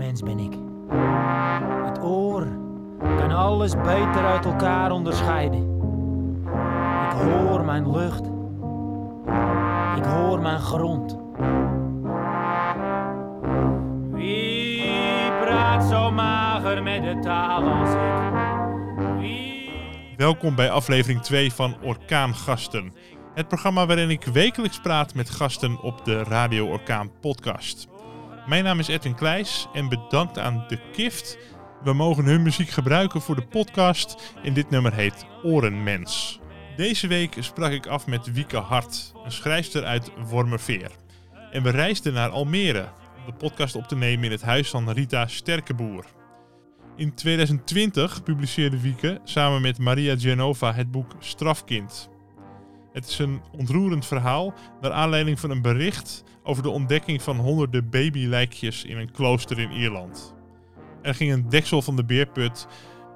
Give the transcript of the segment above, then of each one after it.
orenmens ben ik. Het oor kan alles beter uit elkaar onderscheiden. Ik hoor mijn lucht. Ik hoor mijn grond. Wie praat zo mager met de taal als ik? Wie... Welkom bij aflevering 2 van Orkaan Gasten. Het programma waarin ik wekelijks praat met gasten op de Radio Orkaan podcast. Mijn naam is Edwin Kleijs en bedankt aan De Kift. We mogen hun muziek gebruiken voor de podcast en dit nummer heet Orenmens. Deze week sprak ik af met Wieke Hart, een schrijfster uit Wormerveer. En we reisden naar Almere om de podcast op te nemen in het huis van Rita Sterkeboer. In 2020 publiceerde Wieke samen met Maria Genova het boek Strafkind. Het is een ontroerend verhaal naar aanleiding van een bericht over de ontdekking van honderden babylijkjes in een klooster in Ierland. Er ging een deksel van de beerput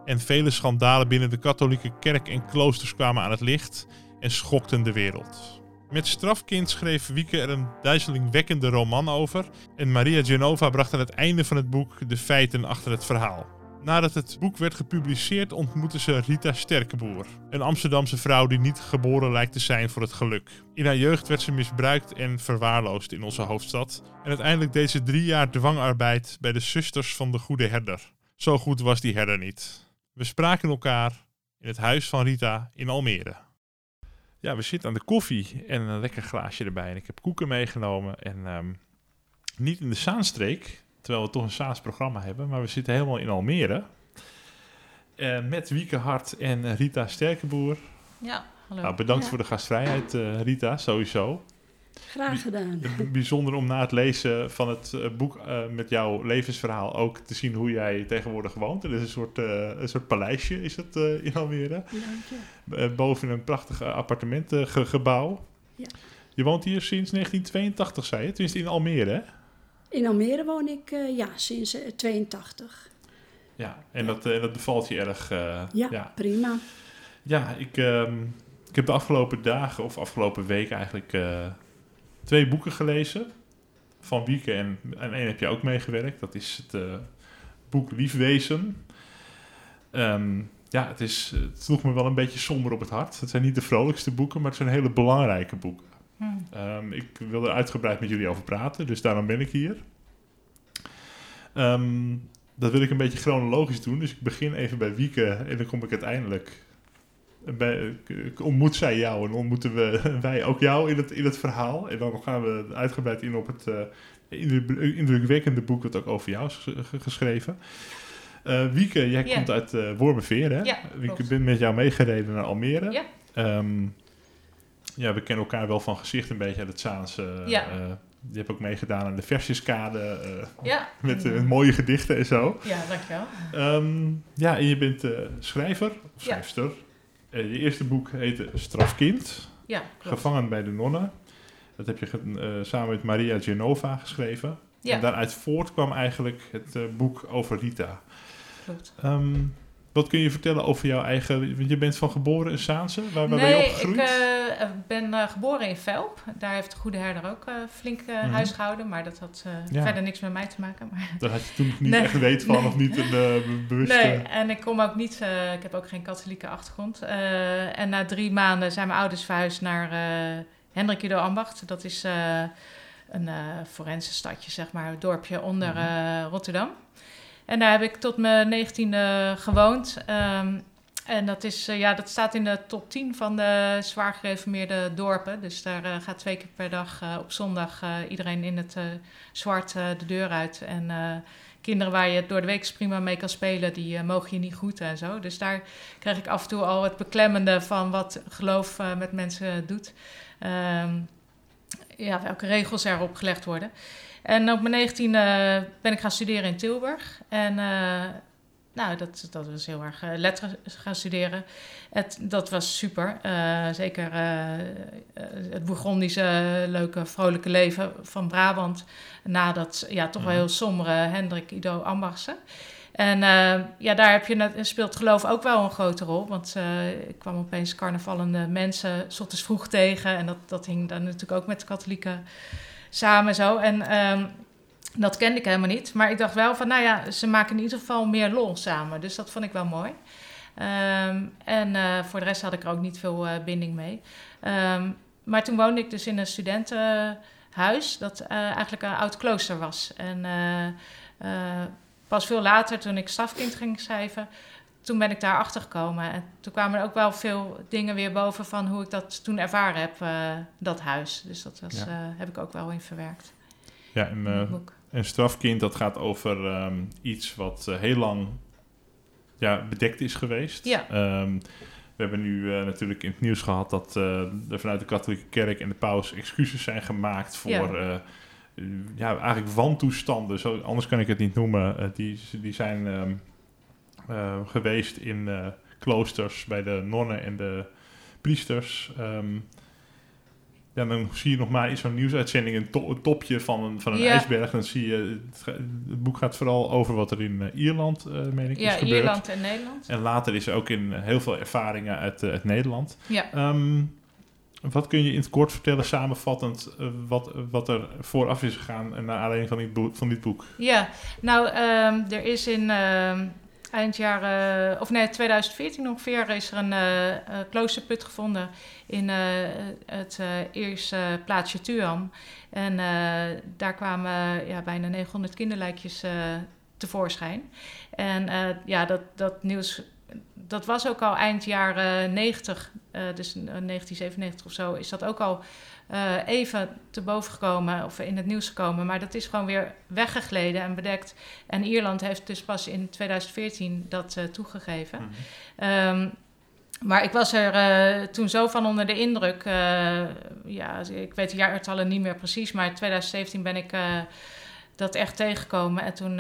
en vele schandalen binnen de katholieke kerk en kloosters kwamen aan het licht en schokten de wereld. Met Strafkind schreef Wieke er een duizelingwekkende roman over en Maria Genova bracht aan het einde van het boek de feiten achter het verhaal. Nadat het boek werd gepubliceerd ontmoette ze Rita Sterkeboer, een Amsterdamse vrouw die niet geboren lijkt te zijn voor het geluk. In haar jeugd werd ze misbruikt en verwaarloosd in onze hoofdstad en uiteindelijk deed ze drie jaar dwangarbeid bij de zusters van de Goede Herder. Zo goed was die herder niet. We spraken elkaar in het huis van Rita in Almere. Ja, we zitten aan de koffie en een lekker glaasje erbij. En ik heb koeken meegenomen en ehm, niet in de Zaanstreek, terwijl we toch een Saans programma hebben, maar we zitten helemaal in Almere. Eh, met Wieke Hart en Rita Sterkeboer. Ja, hallo. Nou, bedankt Ja, voor de gastvrijheid, eh, Rita, sowieso. Graag gedaan. Bijzonder om na het lezen van het eh, boek eh, met jouw levensverhaal ook te zien hoe jij tegenwoordig woont. Het is een soort, eh, een soort paleisje is het eh, in Almere. Dank je. Eh, boven een prachtig appartementengebouw. Ja. Je woont hier sinds 1982, zei je? Tenminste in Almere, hè? In Almere woon ik eh, ja, sinds eh, 82. Ja, en dat, eh, dat bevalt je erg. eh, Ja, ja. ja. prima. ik, ehm, ik heb de afgelopen dagen, of afgelopen weken eigenlijk, eh, twee boeken gelezen. Van Wieke en, en één heb je ook meegewerkt. Dat is het eh, boek Liefwezen. Ehm, ja, het, is, het sloeg me wel een beetje somber op het hart. Het zijn niet de vrolijkste boeken, maar het zijn hele belangrijke boeken. Hm. Ehm, ik wil er uitgebreid met jullie over praten, dus daarom ben ik hier. Ehm, dat wil ik een beetje chronologisch doen, dus ik begin even bij Wieke en dan kom ik uiteindelijk. Bij, ik ontmoet zij jou en ontmoeten we, wij ook jou in het, in het verhaal. En dan gaan we uitgebreid in op het eh, indruk- indrukwekkende boek dat ook over jou is ge- ge- geschreven. Eh, Wieke, jij komt uit eh Wormerveer, hè? Ja, klopt. ben met jou meegereden naar Almere. Ja. Ehm, ja, we kennen elkaar wel van gezicht een beetje uit het Zaanse. Ja. eh, je hebt ook meegedaan aan de versjeskade eh, Ja. met eh, mooie gedichten en zo. Ja, dankjewel. Ehm, ja, en je bent eh, schrijver, of Ja. schrijfster. Eh, je eerste boek heette Strafkind, Ja, klopt. gevangen bij de nonnen. Dat heb je eh, samen met Maria Genova geschreven. Ja, En daaruit voort kwam eigenlijk het eh, boek over Rita. klopt. Ehm, wat kun je vertellen over jouw eigen... want Je bent van geboren in Saanse. Waar, waar ben je Nee, opgegroeid? ik eh, ben eh, geboren in Velp. Daar heeft de goede herder ook eh, flink Mhm. huis gehouden. Maar dat had Ja. verder niks met mij te maken. Maar Daar had je toen niet Nee. echt weet van of niet een be- bewuste... Nee, en ik kom ook niet, ik heb ook geen katholieke achtergrond. En na drie maanden zijn mijn ouders verhuisd naar Hendrik Ido Ambacht. Dat is een forense stadje, zeg maar, een dorpje onder Mhm. Rotterdam. En daar heb ik tot mijn negentiende gewoond. Ehm, en dat, is, eh, ja, dat staat in de top 10 van de zwaar gereformeerde dorpen. Dus daar eh, gaat twee keer per dag eh, op zondag eh, iedereen in het eh, zwart eh, de deur uit. En eh, kinderen waar je door de week prima mee kan spelen, die eh, mogen je niet groeten en zo. Dus daar krijg ik af en toe al het beklemmende van wat geloof eh, met mensen doet. Ehm, ja, welke regels er opgelegd worden. En op mijn 19 ben ik gaan studeren in Tilburg. En eh, nou, dat, dat was heel erg uh, letteren gaan studeren. Het, dat was super. Uh, zeker uh, het Bourgondische, leuke, vrolijke leven van Brabant. Na dat ja, toch wel heel sombere Hendrik Ido Ambachtse. En uh, ja, daar heb je net, speelt geloof ook wel een grote rol. Want uh, ik kwam opeens carnavallende mensen s ochtends vroeg tegen. En dat, dat hing dan natuurlijk ook met de katholieken samen zo. En um, Dat kende ik helemaal niet. Maar ik dacht wel van, nou ja, ze maken in ieder geval meer lol samen. Dus dat vond ik wel mooi. Ehm, en eh, voor de rest had ik er ook niet veel eh, binding mee. Ehm, maar toen woonde ik dus in een studentenhuis, dat eh, eigenlijk een oud klooster was. En pas veel later, toen ik stafkind ging schrijven, toen ben ik daar achter gekomen. En toen kwamen er ook wel veel dingen weer boven van hoe ik dat toen ervaren heb, dat huis. Dus dat was, heb ik ook wel in verwerkt. Ja, en, een strafkind, dat gaat over ehm, iets wat heel lang ja, bedekt is geweest. Ja. Ehm, we hebben nu natuurlijk in het nieuws gehad dat er vanuit de katholieke kerk en de paus excuses zijn gemaakt voor ja. Ja eigenlijk wantoestanden. Zo, anders kan ik het niet noemen. die, die zijn um, geweest in kloosters bij de nonnen en de priesters. Um, ja, dan zie je nog maar in zo'n nieuwsuitzending een, to topje van een, van een ijsberg. Dan zie je, het, het, boek gaat vooral over wat er in uh, Ierland, uh, meen ik, ja, is gebeurd. Ierland en Nederland. En later is er ook in heel veel ervaringen uit, uit Nederland. Ja. Um, wat kun je in het kort vertellen, samenvattend, wat, wat er vooraf is gegaan naar aanleiding van dit? Van dit boek? Ja, nou, um, er is in eind jaren, of nee, 2014 ongeveer, is er een uh, kloosterput gevonden in het eerste plaatsje Tuam. En daar kwamen ja, bijna 900 kinderlijkjes tevoorschijn. En ja, dat, dat nieuws dat was ook al eind jaren 90, dus 1997 of zo, is dat ook al uh, even te boven gekomen of in het nieuws gekomen. Maar dat is gewoon weer weggegleden en bedekt. En Ierland heeft dus pas in 2014 dat uh, toegegeven. Mm -hmm. um, maar ik was er toen zo van onder de indruk. ja, ik weet de jaartallen niet meer precies, maar in 2017 ben ik dat echt tegengekomen. En toen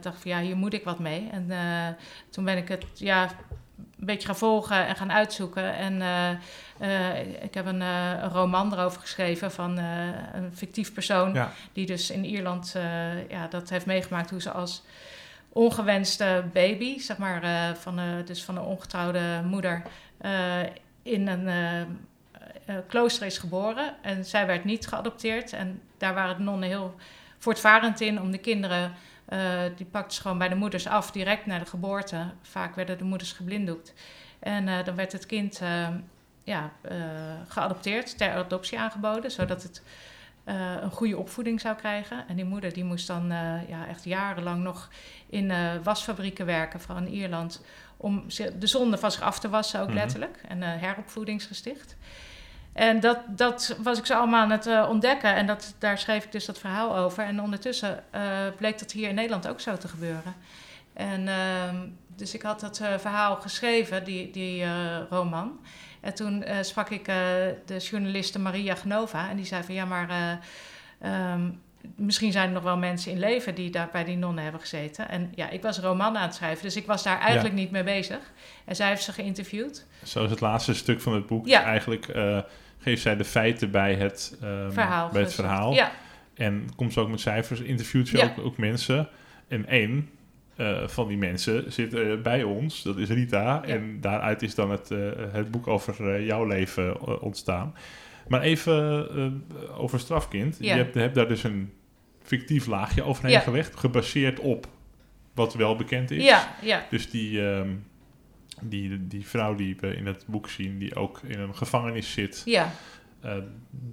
dacht ik van ja, hier moet ik wat mee. En toen ben ik het ja, een beetje gaan volgen en gaan uitzoeken. En uh, uh, ik heb een, een, roman erover geschreven van een fictief persoon... Ja. die dus in Ierland ja, dat heeft meegemaakt... hoe ze als ongewenste baby, zeg maar, van, dus van een ongetrouwde moeder... in een klooster is geboren. En zij werd niet geadopteerd. En daar waren de nonnen heel voortvarend in om de kinderen uh, die pakte ze gewoon bij de moeders af, direct na de geboorte. Vaak werden de moeders geblinddoekt. En uh, dan werd het kind uh, ja, geadopteerd, ter adoptie aangeboden, zodat het een goede opvoeding zou krijgen. En die moeder die moest dan ja, echt jarenlang nog in wasfabrieken werken, vooral in Ierland, om de zonde van zich af te wassen, ook mm -hmm. letterlijk. En heropvoedingsgesticht. En dat, dat was ik zo allemaal aan het uh, ontdekken. En dat, daar schreef ik dus dat verhaal over. En ondertussen uh, bleek dat hier in Nederland ook zo te gebeuren. En uh, dus ik had dat uh, verhaal geschreven, die, die roman. En toen sprak ik de journaliste Maria Genova. En die zei van ja, maar um, misschien zijn er nog wel mensen in leven die daar bij die nonnen hebben gezeten. En ja, ik was een roman aan het schrijven, dus ik was daar eigenlijk ja. niet mee bezig. En zij heeft ze geïnterviewd. Zo is het laatste stuk van het boek ja. eigenlijk geeft zij de feiten bij het um, verhaal. Bij het verhaal. Ja. En komt ze ook met cijfers, interviewt ze Ja. ook, ook mensen. En één uh, van die mensen zit uh, bij ons, dat is Rita. En daaruit is dan het, uh, het boek over jouw leven ontstaan. Maar even over Strafkind. Je hebt, hebt, daar dus een fictief laagje overheen gelegd, gebaseerd op wat wel bekend is. Ja, ja, Dus die, ehm, die, die vrouw die we in het boek zien, die ook in een gevangenis zit. ja, eh,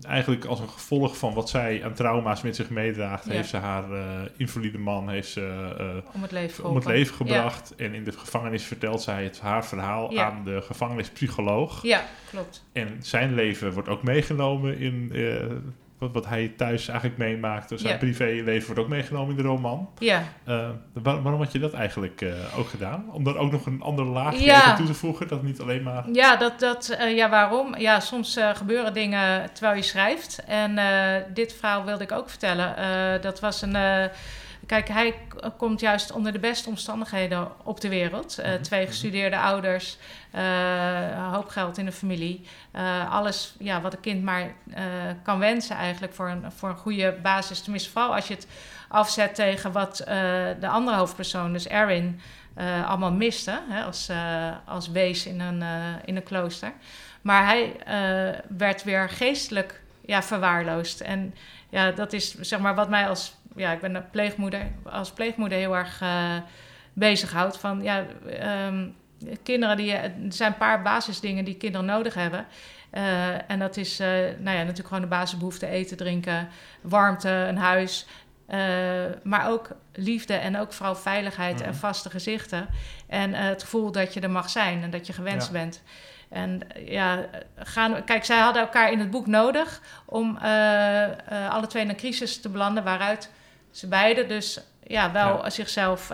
eigenlijk als een gevolg van wat zij aan trauma's met zich meedraagt, Ja. heeft ze haar eh, invalide man heeft ze, eh, om het leven om het geholpen. leven gebracht. En in de gevangenis vertelt zij het, haar verhaal Ja. aan de gevangenispsycholoog. Ja, klopt. En zijn leven wordt ook meegenomen in wat, wat hij thuis eigenlijk meemaakt. Dus zijn privéleven wordt ook meegenomen in de roman. Ja, Eh, waar- waarom had je dat eigenlijk eh, ook gedaan? Om daar ook nog een ander laagje Ja. toe te voegen, dat niet alleen maar... ja, dat, dat, eh, ja waarom? Ja, soms gebeuren dingen terwijl je schrijft. En dit verhaal wilde ik ook vertellen. Dat was een... kijk, hij komt juist onder de beste omstandigheden op de wereld. Eh, Mhm. Twee gestudeerde ouders, een hoop geld in de familie. Eh, alles ja, wat een kind maar kan wensen eigenlijk voor een, voor een goede basis. Tenminste, vooral als je het afzet tegen wat de andere hoofdpersoon, dus Erin, allemaal miste. Hè, als, als wees in een, in een klooster. Maar hij werd weer geestelijk ja, verwaarloosd. En ja, dat is zeg maar wat mij als ja, ik ben een pleegmoeder, als pleegmoeder heel erg uh, bezighoudt. Van ja, um, kinderen die, er zijn een paar basisdingen die kinderen nodig hebben. Uh, en dat is uh, nou ja, natuurlijk gewoon de basisbehoeften: eten, drinken, warmte, een huis. Uh, maar ook liefde en ook vooral veiligheid en vaste gezichten. En het gevoel dat je er mag zijn en dat je gewenst ja. bent. En ja, gaan, kijk, zij hadden elkaar in het boek nodig om alle twee in een crisis te belanden, waaruit ze beiden dus ja, wel ja. zichzelf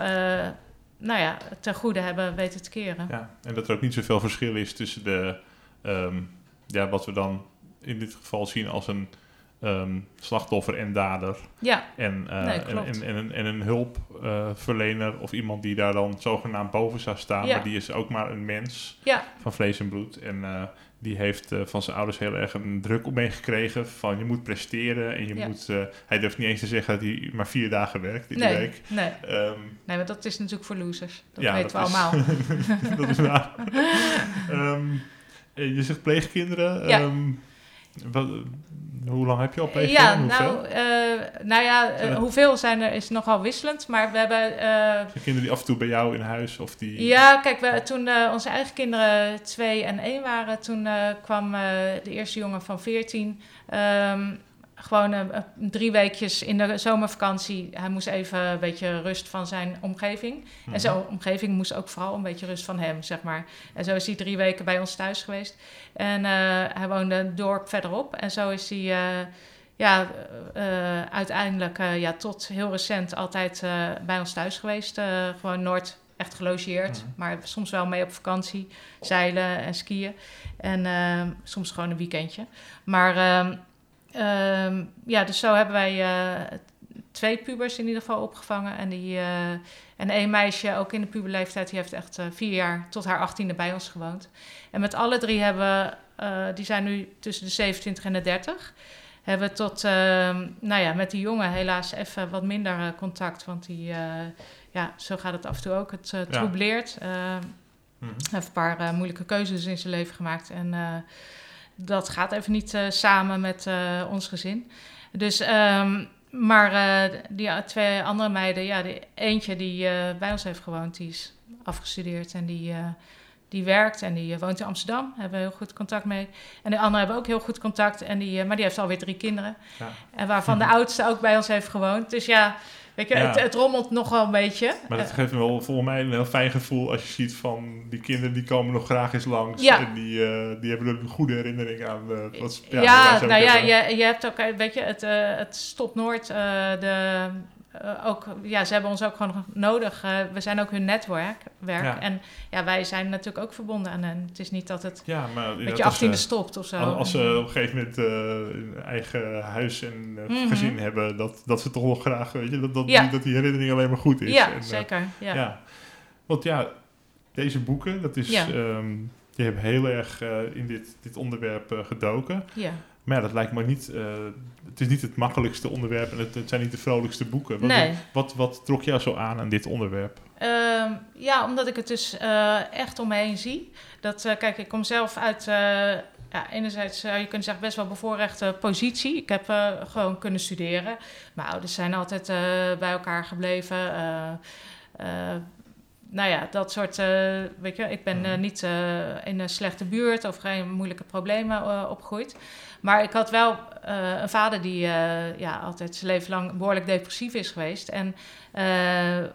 nou ja, ten goede hebben weten te keren. Ja, en dat er ook niet zoveel verschil is tussen de, um, ja, wat we dan in dit geval zien als een um, slachtoffer en dader. Ja, en, uh, nee, en, en, en, een, en een hulpverlener of iemand die daar dan zogenaamd boven zou staan. Ja. Maar die is ook maar een mens ja. van vlees en bloed. En uh, die heeft uh, van zijn ouders heel erg een druk op meegekregen van je moet presteren en je Ja. moet... uh, hij durft niet eens te zeggen dat hij maar vier dagen werkt in de week. nee. Ehm, nee, maar dat is natuurlijk voor losers. Dat Ja, weten dat we is- allemaal. dat is waar. Ehm, eh, je zegt pleegkinderen. Ja. Ehm, wat, hoe lang heb je al Ja, pleegkinderen? Hoeveel? nou, eh, nou ja, eh, Zijn er- hoeveel zijn er is nogal wisselend. Maar we hebben... eh, kinderen die af en toe bij jou in huis of die... Ja, kijk, we, toen onze eigen kinderen twee en één waren, toen kwam de eerste jongen van 14. ehm, gewoon eh, eh, drie weekjes in de zomervakantie. Hij moest even een beetje rust van zijn omgeving. Mhm. En zijn omgeving moest ook vooral een beetje rust van hem, zeg maar. En zo is hij drie weken bij ons thuis geweest. En eh, hij woonde een dorp verderop. En zo is hij... ja, uiteindelijk ja, tot heel recent altijd bij ons thuis geweest. gewoon nooit echt gelogeerd, Mhm. maar soms wel mee op vakantie, zeilen en skiën. En ehm, soms gewoon een weekendje. Maar ehm, ehm, ja, dus zo hebben wij eh, twee pubers in ieder geval opgevangen. En, die, eh, en één meisje, ook in de puberleeftijd, die heeft echt eh, vier jaar tot haar achttiende bij ons gewoond. En met alle drie hebben we, die zijn nu tussen de 27 en de 30 hebben we tot, ehm, nou ja, met die jongen helaas even wat minder contact. Want die, ja, zo gaat het af en toe ook. Het troubleert. Eh, Mhm. hij heeft een paar moeilijke keuzes in zijn leven gemaakt. En dat gaat even niet eh, samen met eh, ons gezin. Dus, ehm, maar eh, die twee andere meiden, ja, die, eentje die bij ons heeft gewoond, die is afgestudeerd en die, die werkt en die woont in Amsterdam. Daar hebben we heel goed contact mee. En de andere hebben ook heel goed contact, en die, maar die heeft alweer drie kinderen. Ja. En waarvan de oudste ook bij ons heeft gewoond. Dus ja, weet je, Ja. het, het rommelt nog wel een beetje. Maar dat Eh, geeft me wel volgens mij een heel fijn gevoel als je ziet van die kinderen die komen nog graag eens langs. Ja. En die, eh, die hebben een goede herinnering aan. eh, wat, Ja, nou ja, je, je hebt ook, weet je, het, het stopt nooit. de, ook, ja, ze hebben ons ook gewoon nodig. Eh, we zijn ook hun netwerk. Werk. Ja. En ja, wij zijn natuurlijk ook verbonden aan hen. Het is niet dat het Ja, maar met je als, achttiende eh, stopt of zo. Als, ze op een gegeven moment eh, een eigen huis en eh, Mhm. gezin hebben, dat, dat ze toch wel graag, weet je, dat, dat, Ja. dat die herinnering alleen maar goed is. ja, En, eh, zeker. Ja. Want ja, deze boeken, dat is, Ja. ehm, je hebt heel erg eh, in dit, dit onderwerp eh, gedoken. Ja. Maar ja, dat lijkt me niet, eh, het is niet het makkelijkste onderwerp en het, het zijn niet de vrolijkste boeken. Wat, Nee. wat, wat trok jou zo aan aan dit onderwerp? Ehm, ja, omdat ik het dus eh, echt om me heen zie. Dat, eh, kijk, ik kom zelf uit, eh, ja, enerzijds zou je kunnen zeggen, best wel bevoorrechte positie. Ik heb gewoon kunnen studeren. Mijn ouders zijn altijd bij elkaar gebleven. Nou ja, dat soort, eh, weet je, ik ben eh, Mhm. niet eh, in een slechte buurt of geen moeilijke problemen eh, opgegroeid. Maar ik had wel eh, een vader die eh, ja, altijd zijn leven lang behoorlijk depressief is geweest. En eh,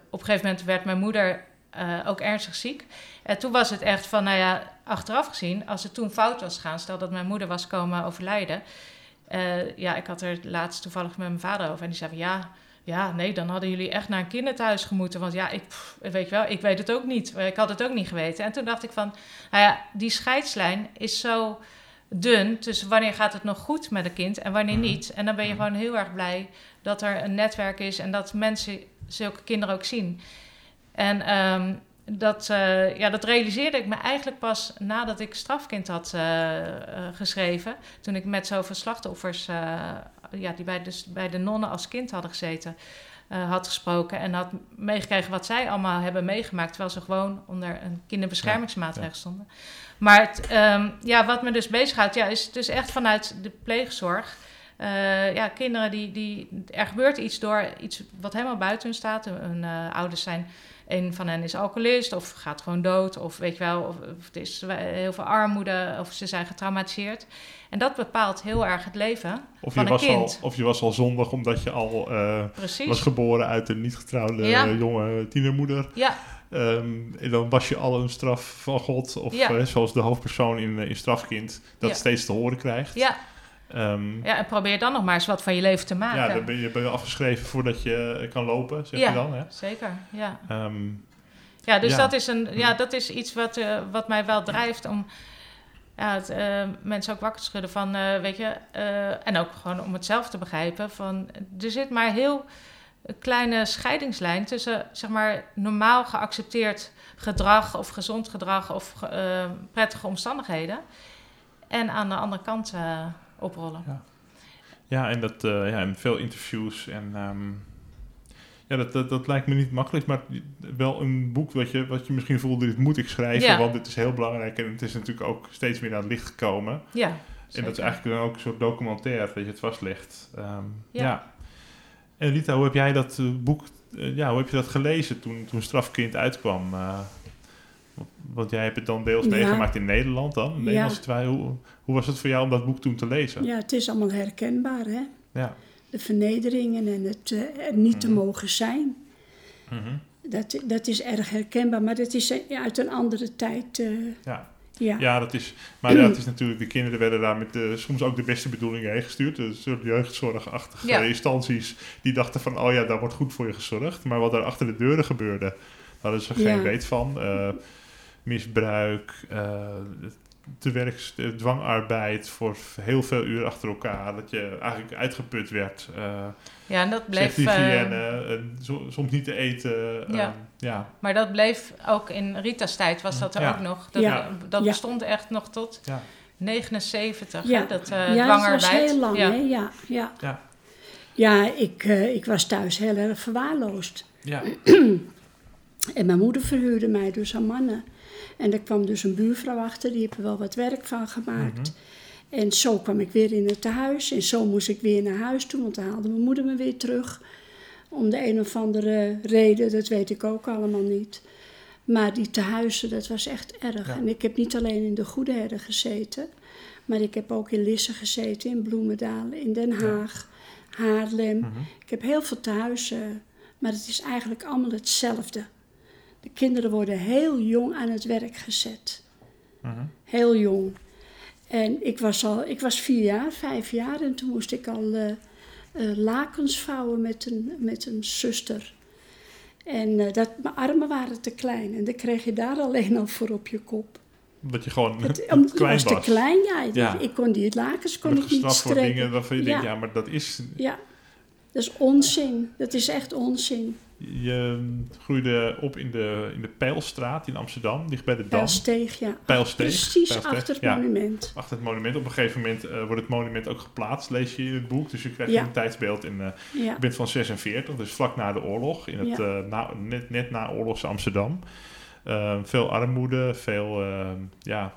op een gegeven moment werd mijn moeder eh, ook ernstig ziek. En toen was het echt van, nou ja, achteraf gezien, als het toen fout was gegaan, stel dat mijn moeder was komen overlijden. eh, ja, ik had er laatst toevallig met mijn vader over en die zei van ja. Ja, nee, dan hadden jullie echt naar een kinderthuis gemoeten. Want ja, ik, pff, weet je wel, ik weet het ook niet. Ik had het ook niet geweten. En toen dacht ik van, nou ja, die scheidslijn is zo dun tussen wanneer gaat het nog goed met een kind en wanneer Mhm. niet. En dan ben je Mhm. gewoon heel erg blij dat er een netwerk is en dat mensen zulke kinderen ook zien. En ehm, dat, eh, ja, dat realiseerde ik me eigenlijk pas nadat ik strafkind had eh, eh, geschreven. Toen ik met zoveel slachtoffers, ja, die bij de, bij de nonnen als kind hadden gezeten, eh, had gesproken. En had meegekregen wat zij allemaal hebben meegemaakt, terwijl ze gewoon onder een kinderbeschermingsmaatregel stonden. Maar het, ehm, ja, wat me dus bezighoudt, ja, is dus echt vanuit de pleegzorg. Eh, ja, kinderen die, die... Er gebeurt iets door iets wat helemaal buiten hun staat. Hun eh, ouders zijn... Een van hen is alcoholist of gaat gewoon dood. Of weet je wel, of, of het is heel veel armoede. Of ze zijn getraumatiseerd. En dat bepaalt heel erg het leven Of je, van een was al, kind. of je was al zondig omdat je al eh, was geboren uit een niet getrouwde Ja. jonge tienermoeder. Ja, Ehm, en dan was je al een straf van God. Of Ja. eh, zoals de hoofdpersoon in, eh, in Strafkind dat Ja. steeds te horen krijgt. ja, Ehm, ja, en probeer dan nog maar eens wat van je leven te maken. ja, dan ben je, ben je afgeschreven voordat je eh, kan lopen, zeg Ja. je dan. Hè? Zeker, ja. Ehm, Ja, dus Ja. Dat, is een, ja, dat is iets wat, eh, wat mij wel drijft om ja, het, eh, mensen ook wakker te schudden van, weet je, en ook gewoon om het zelf te begrijpen van, er zit maar heel een kleine scheidingslijn tussen, zeg maar, normaal geaccepteerd gedrag of gezond gedrag of ge- prettige omstandigheden en aan de andere kant oprollen. ja, en dat, eh, ja, en veel interviews en... ehm, ja, dat, dat, dat lijkt me niet makkelijk, maar wel een boek wat je, wat je misschien voelde, dit moet ik schrijven, Ja. want dit is heel belangrijk en het is natuurlijk ook steeds meer aan het licht gekomen. Ja, En dat is eigenlijk dan ook een soort documentaire dat je het vastlegt. Ehm, ja. Ja. En Rita, hoe heb jij dat eh, boek, eh, ja, hoe heb je dat gelezen toen, toen Strafkind uitkwam? Want jij hebt het dan deels Ja. meegemaakt in Nederland dan, in Ja. Nederlandse Hoe, hoe was het voor jou om dat boek toen te lezen? Ja, het is allemaal herkenbaar, hè? Ja. De vernederingen en het eh, niet te Mhm. mogen zijn. Mhm. Dat, dat is erg herkenbaar, maar dat is eh, uit een andere tijd. eh, Ja. ja. Ja, dat is. Maar ja, het is natuurlijk, de kinderen werden daar met de, soms ook de beste bedoelingen heen gestuurd. Dus soort jeugdzorgachtige Ja. instanties die dachten van, oh ja, daar wordt goed voor je gezorgd. Maar wat er achter de deuren gebeurde, daar hadden ze geen Ja. weet van. Eh, misbruik, eh te werks, eh, dwangarbeid voor heel veel uren achter elkaar. Dat je eigenlijk uitgeput werd. eh Ja, en dat bleef... hygiëne, zo- soms niet te eten. Ja. ja. Maar dat bleef ook in Rita's tijd, was dat er Ja. ook nog. Dat, Ja. dat Ja. bestond echt nog tot Ja. 79, Ja. hè, dat uh, ja, dat was dwangarbeid. heel lang, ja. hè? Ja, ja. Ja. ja ik, eh, ik was thuis heel erg verwaarloosd. Ja. En mijn moeder verhuurde mij dus aan mannen. En er kwam dus een buurvrouw achter, die heeft er wel wat werk van gemaakt. Mhm. En zo kwam ik weer in het tehuis. En zo moest ik weer naar huis toe, want dan haalde mijn moeder me weer terug. Om de een of andere reden, dat weet ik ook allemaal niet. Maar die tehuizen, dat was echt erg. Ja. En ik heb niet alleen in de Goede Herde gezeten, maar ik heb ook in Lisse gezeten, in Bloemendaal, in Den Haag, Haarlem. Mhm. Ik heb heel veel tehuizen, maar het is eigenlijk allemaal hetzelfde. De kinderen worden heel jong aan het werk gezet. Mhm. Heel jong. En ik was al, ik was vier jaar, vijf jaar en toen moest ik al eh, eh, lakens vouwen met een, met een zuster. En eh, dat, mijn armen waren te klein en dan kreeg je daar alleen al voor op je kop. Dat je gewoon Het, om- klein was te klein, ja. Ik- Ja. Ik kon die lakens kon ik niet voor strekken. dingen waarvan je Ja. denkt, ja, maar dat is... Ja, dat is onzin. Dat is echt onzin. Je groeide op in de, in de Pijlstraat in Amsterdam, dicht bij de Dam. Pijlsteeg, ja. Pijlsteeg, Precies Pijlsteeg, achter het ja. monument. Achter het monument. Op een gegeven moment eh, wordt het monument ook geplaatst, lees je in het boek. Dus je krijgt Ja. een tijdsbeeld. En, eh, Ja. je bent van 46, dus vlak na de oorlog. In het, eh, na, net, net na oorlogs Amsterdam. Eh, veel armoede, veel eh, ja,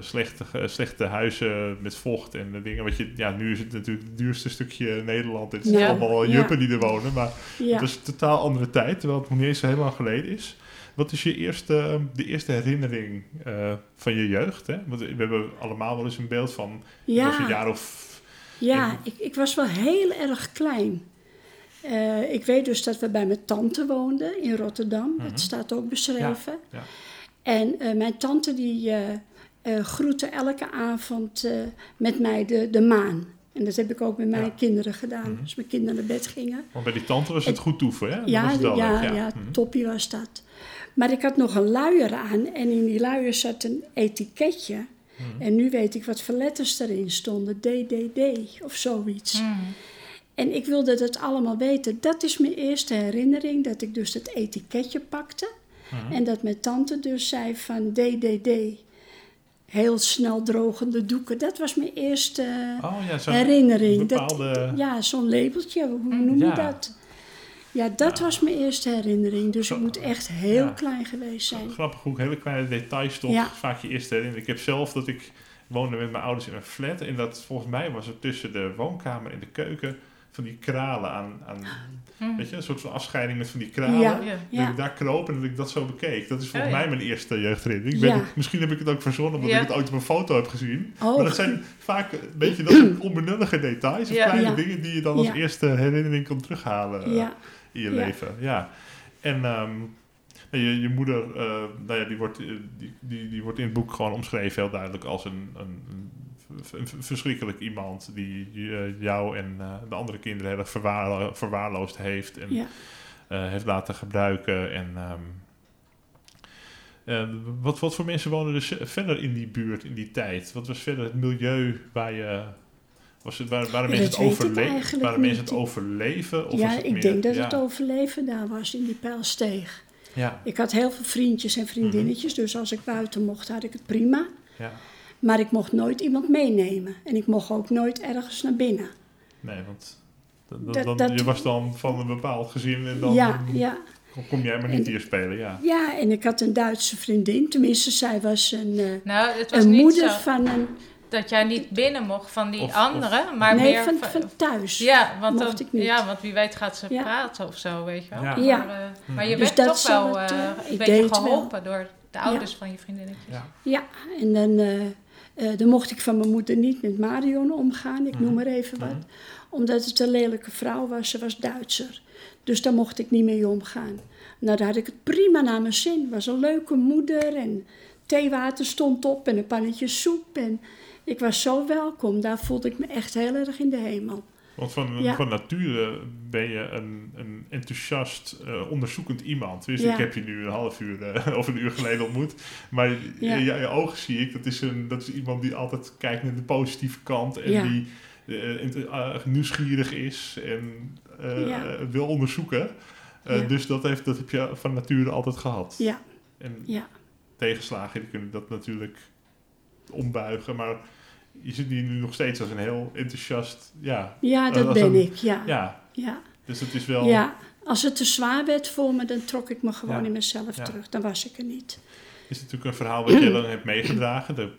slechte, slechte huizen met vocht en de dingen. Wat je, ja, nu is het natuurlijk het duurste stukje Nederland. Het zijn Ja. allemaal Ja. juppen die er wonen. Maar Ja. het is een totaal andere tijd, terwijl het nog niet eens heel lang geleden is. Wat is je eerste, de eerste herinnering eh, van je jeugd? Hè? Want we hebben allemaal wel eens een beeld van was een ja. jaar of... Ja, ik, ik was wel heel erg klein. Eh, ik weet dus dat we bij mijn tante woonden in Rotterdam. Mhm. Dat staat ook beschreven. ja. En eh, mijn tante die eh groette elke avond eh, met mij de, de maan. En dat heb ik ook met mijn Ja. kinderen gedaan. Mhm. Als mijn kinderen naar bed gingen. Want bij die tante was het goed toeven, hè? Ja, was het wel ja, leuk, ja, Mhm. toppie was dat. Maar ik had nog een luier aan en in die luier zat een etiketje. Mhm. En nu weet ik wat voor letters erin stonden. DDD of zoiets. En ik wilde dat allemaal weten. Dat is mijn eerste herinnering, dat ik dus het etiketje pakte. Mhm. En dat mijn tante dus zei van DDD. Heel snel drogende doeken. Dat was mijn eerste Oh ja, herinnering. Dat- bepaalde... ja, zo'n labeltje, hoe noem je Ja. dat? Ja, dat was mijn eerste herinnering. Dus Zo- ik moet echt heel Ja. klein geweest zijn. Grappig hoe hele kleine details toch Ja. vaak je eerste herinnering. Ik heb zelf dat ik woonde met mijn ouders in een flat. En dat volgens mij was er tussen de woonkamer en de keuken van die kralen aan. aan Hm. weet je, een soort van afscheiding met van die kralen. Ja. Dat Ja. Ik daar kroop en dat ik dat zo bekeek. Dat is volgens Oh, ja. mij mijn eerste jeugdherinnering. Ik weet Ja. het- misschien heb ik het ook verzonnen omdat Ja. ik het ooit op een foto heb gezien. Oh, Maar dat zijn vaak een beetje dat soort onbenullige details. Of Ja. kleine Ja. dingen die je dan als Ja. eerste herinnering kan terughalen eh, in je Ja. leven. Ja. En ehm, je, je moeder, eh, nou ja, die, wordt, eh, die, die, die wordt in het boek gewoon omschreven heel duidelijk als een, een verschrikkelijk iemand die eh, jou en eh, de andere kinderen heel erg verwaarlo- verwaarloosd heeft en ja. eh, heeft laten gebruiken. En, ehm, eh, wat, wat voor mensen wonen er verder in die buurt in die tijd? Wat was verder het milieu waar je... Was het, waren, waren mensen het, weet ik overle eigenlijk waren mensen het overleven? Of was ja, het ik meer- denk dat ja, het overleven daar was in die pijlsteeg. Ja, Ik had heel veel vriendjes en vriendinnetjes, dus als ik buiten mocht, had ik het prima. ja. Maar ik mocht nooit iemand meenemen. En ik mocht ook nooit ergens naar binnen. Nee, want dan, dan- Dat- dan- dat- je was dan van een bepaald gezin en dan ja, ja. kom- kom jij maar niet En- hier spelen. Ja, ja, en ik had een Duitse vriendin. Tenminste, zij was een, eh, Nou, het was een niet moeder zo van een... dat jij niet binnen mocht van die Of- of- anderen, maar nee, meer van, van thuis. Ja, want, mocht dan- ik niet. ja, want wie weet gaat ze Ja. praten of zo, weet je wel. Ja. Ja. Maar, eh, maar je Dus werd dat toch wel het, eh, een ik beetje wel. geholpen door de ouders van je vriendinnetjes. ja. Ja, en dan, eh, dan mocht ik van mijn moeder niet met Marion omgaan, ik Mhm. noem maar even wat. Mhm. Omdat het een lelijke vrouw was, ze was Duitser. Dus daar mocht ik niet mee omgaan. Nou, daar had ik het prima naar mijn zin. was een leuke moeder en theewater stond op en een pannetje soep. En ik was zo welkom, daar voelde ik me echt heel erg in de hemel. Want van, Ja. van nature ben je een, een enthousiast, eh, onderzoekend iemand. Dus Ja. ik heb je nu een half uur eh, of een uur geleden ontmoet. Maar Ja. in je, je ogen zie ik, dat is, een, dat is iemand die altijd kijkt naar de positieve kant. En die eh, nieuwsgierig is en wil onderzoeken. Dus dat, heeft, dat heb je van nature altijd gehad. Ja, En ja, tegenslagen die kunnen dat natuurlijk ombuigen. Maar je zit hier nu nog steeds als een heel enthousiast... Ja, ja dat ben een- ik, ja. ja ja. dus het is wel... Ja, als het te zwaar werd voor me, dan trok ik me gewoon Ja. in mezelf Ja. terug. Dan was ik er niet. is natuurlijk een verhaal wat je lang hebt meegedragen. De,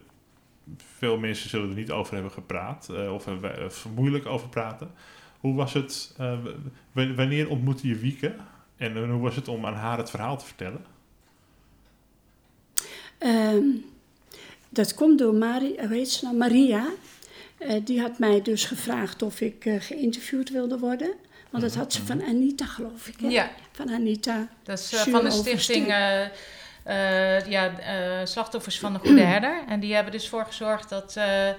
veel mensen zullen er niet over hebben gepraat eh, of of moeilijk over praten. Hoe was het, eh, wanneer ontmoette je Wieke en eh, hoe was het om aan haar het verhaal te vertellen? Ehm, dat komt door Mari, hoe heet ze nou? Maria. Eh, die had mij dus gevraagd of ik eh, geïnterviewd wilde worden. Want dat had ze van Anita, geloof ik. Hè? Ja, Van Anita. dat is eh, van de stichting eh, eh, ja, eh, Slachtoffers van de Goede Herder. En die hebben dus voor gezorgd dat eh,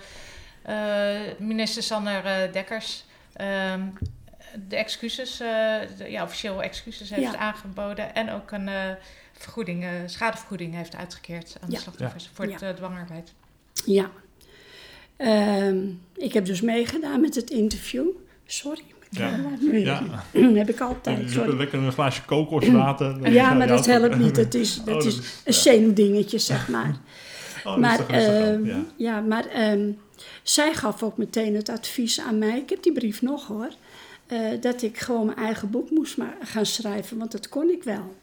eh, minister Sander eh, Dekkers ehm, de excuses, eh, de, ja, officieel excuses heeft Ja. aangeboden. En ook een eh, vergoeding, schadevergoeding heeft uitgekeerd aan de Ja. slachtoffers voor het Ja. eh, dwangarbeid. Ja. Ehm, ik heb dus meegedaan met het interview. Sorry. ik Ja. Ja, heb ik altijd. je Sorry. lekker een glaasje kokoswater. Ja, maar dat helpt niet. Het is, Oh, dat is is- een zenuwdingetje, zeg maar. Oh, maar rustig dan, ehm, ja. ja. maar ehm, zij gaf ook meteen het advies aan mij. Ik heb die brief nog hoor. eh, dat ik gewoon mijn eigen boek moest maar gaan schrijven, want dat kon ik wel.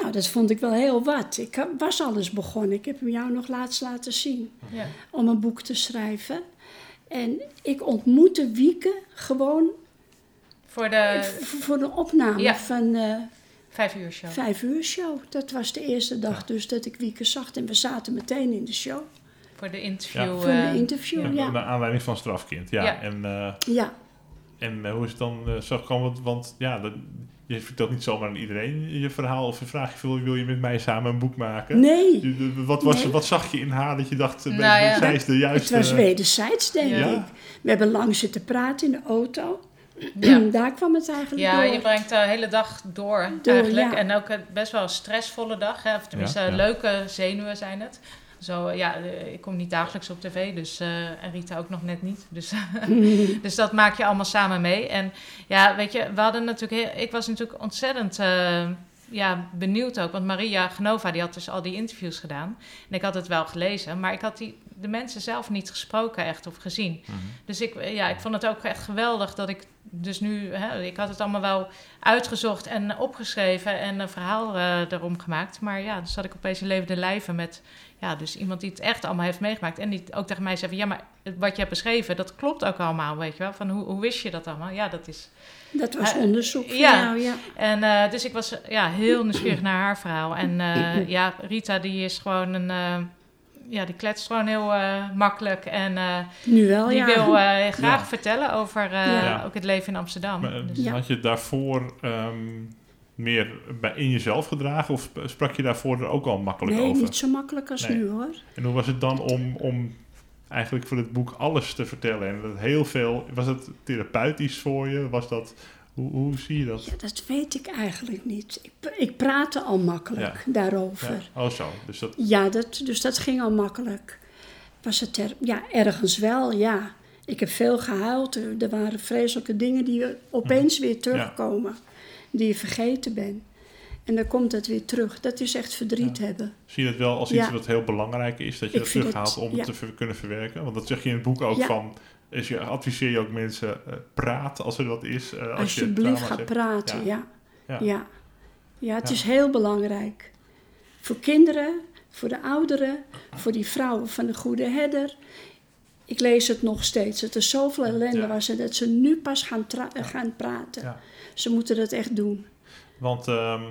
Nou, dat vond ik wel heel wat. Ik was alles begonnen. Ik heb hem jou nog laatst laten zien Ja. om een boek te schrijven. En ik ontmoette Wieke gewoon Voor de voor de opname Ja. van eh vijf uur show. vijf uur show. Dat was de eerste dag dus dat ik Wieke zag. En we zaten meteen in de show. Voor de interview. Voor eh, een interview, Ja, ja. Naar aanleiding van strafkind, ja. Ja. En, eh, Ja, en eh, hoe is het dan eh, zo gekomen? Want, want ja, dat, je vertelt niet zomaar aan iedereen je verhaal of je vraagt je veel, wil je met mij samen een boek maken? nee. Je- Wat, was, Nee. wat zag je in haar dat je dacht, eh, Nou ben- ja. zij is de Het juiste... was wederzijds, denk Ja. ik. We hebben lang zitten praten in de auto. Ja. Daar kwam het eigenlijk Ja, door. je brengt de hele dag door, Door, eigenlijk. ja. En ook best wel een stressvolle dag. Hè? Of tenminste, Ja, ja. leuke zenuwen zijn het. Zo, ja, eh, ik kom niet dagelijks op tv, dus, eh, en Rita ook nog net niet. Dus, dus dat maak je allemaal samen mee. En ja, weet je, we hadden natuurlijk... Heel, ik was natuurlijk ontzettend eh, ja, benieuwd ook. Want Maria Genova, die had dus al die interviews gedaan. En ik had het wel gelezen, maar ik had die, de mensen zelf niet gesproken echt of gezien. Mhm. Dus ik, ja, ik vond het ook echt geweldig dat ik dus nu... Hè, ik had het allemaal wel uitgezocht en opgeschreven en een verhaal eh, erom gemaakt. Maar ja, dan zat ik opeens in levende lijven met ja, dus iemand die het echt allemaal heeft meegemaakt. En die ook tegen mij zei van, ja, maar wat je hebt beschreven, dat klopt ook allemaal, weet je wel. Van hoe, hoe wist je dat allemaal? Ja, dat is... Dat was Eh, onderzoek ja. jou, ja. En eh, dus ik was ja, heel nieuwsgierig naar haar verhaal. En eh, ja, Rita die is gewoon een... eh, ja, die kletst gewoon heel eh, makkelijk. En eh, Nu wel, die ja. wil eh, graag Ja. vertellen over eh, Ja. ook het leven in Amsterdam. Maar, Dus- Ja. Had je daarvoor ehm, meer bij, in jezelf gedragen of sp- sprak je daarvoor er ook al makkelijk nee, over? niet zo makkelijk als Nee. nu hoor. En hoe was het dan om, om eigenlijk voor het boek alles te vertellen? En dat heel veel, was het therapeutisch voor je? Was dat, hoe, hoe zie je dat? Ja, dat weet ik eigenlijk niet. Ik, ik praatte al makkelijk daarover. Ja. Oh zo, dus dat, Ja, dat, dus dat ging al makkelijk. Was het er, ja, ergens wel, ja. Ik heb veel gehuild. Er, waren vreselijke dingen die opeens Mhm. weer terugkomen. Die je vergeten bent. En dan komt het weer terug. Dat is echt verdriet Ja. hebben. zie je dat wel als iets Ja. wat heel belangrijk is, dat je Ik dat vind terughaalt het- om ja. het te kunnen verwerken? Want dat zeg je in het boek ook van, is je, adviseer je ook mensen, eh, praat als er wat is. eh, als je Alsjeblieft, ga praten. Ja. Ja. Ja. Het is heel belangrijk. Voor kinderen, voor de ouderen, voor die vrouwen van de Goede Herder. Ik lees het nog steeds. Het is zoveel ellende Ja. was er dat ze nu pas gaan, gaan praten. Ja. Ze moeten dat echt doen. Want ehm,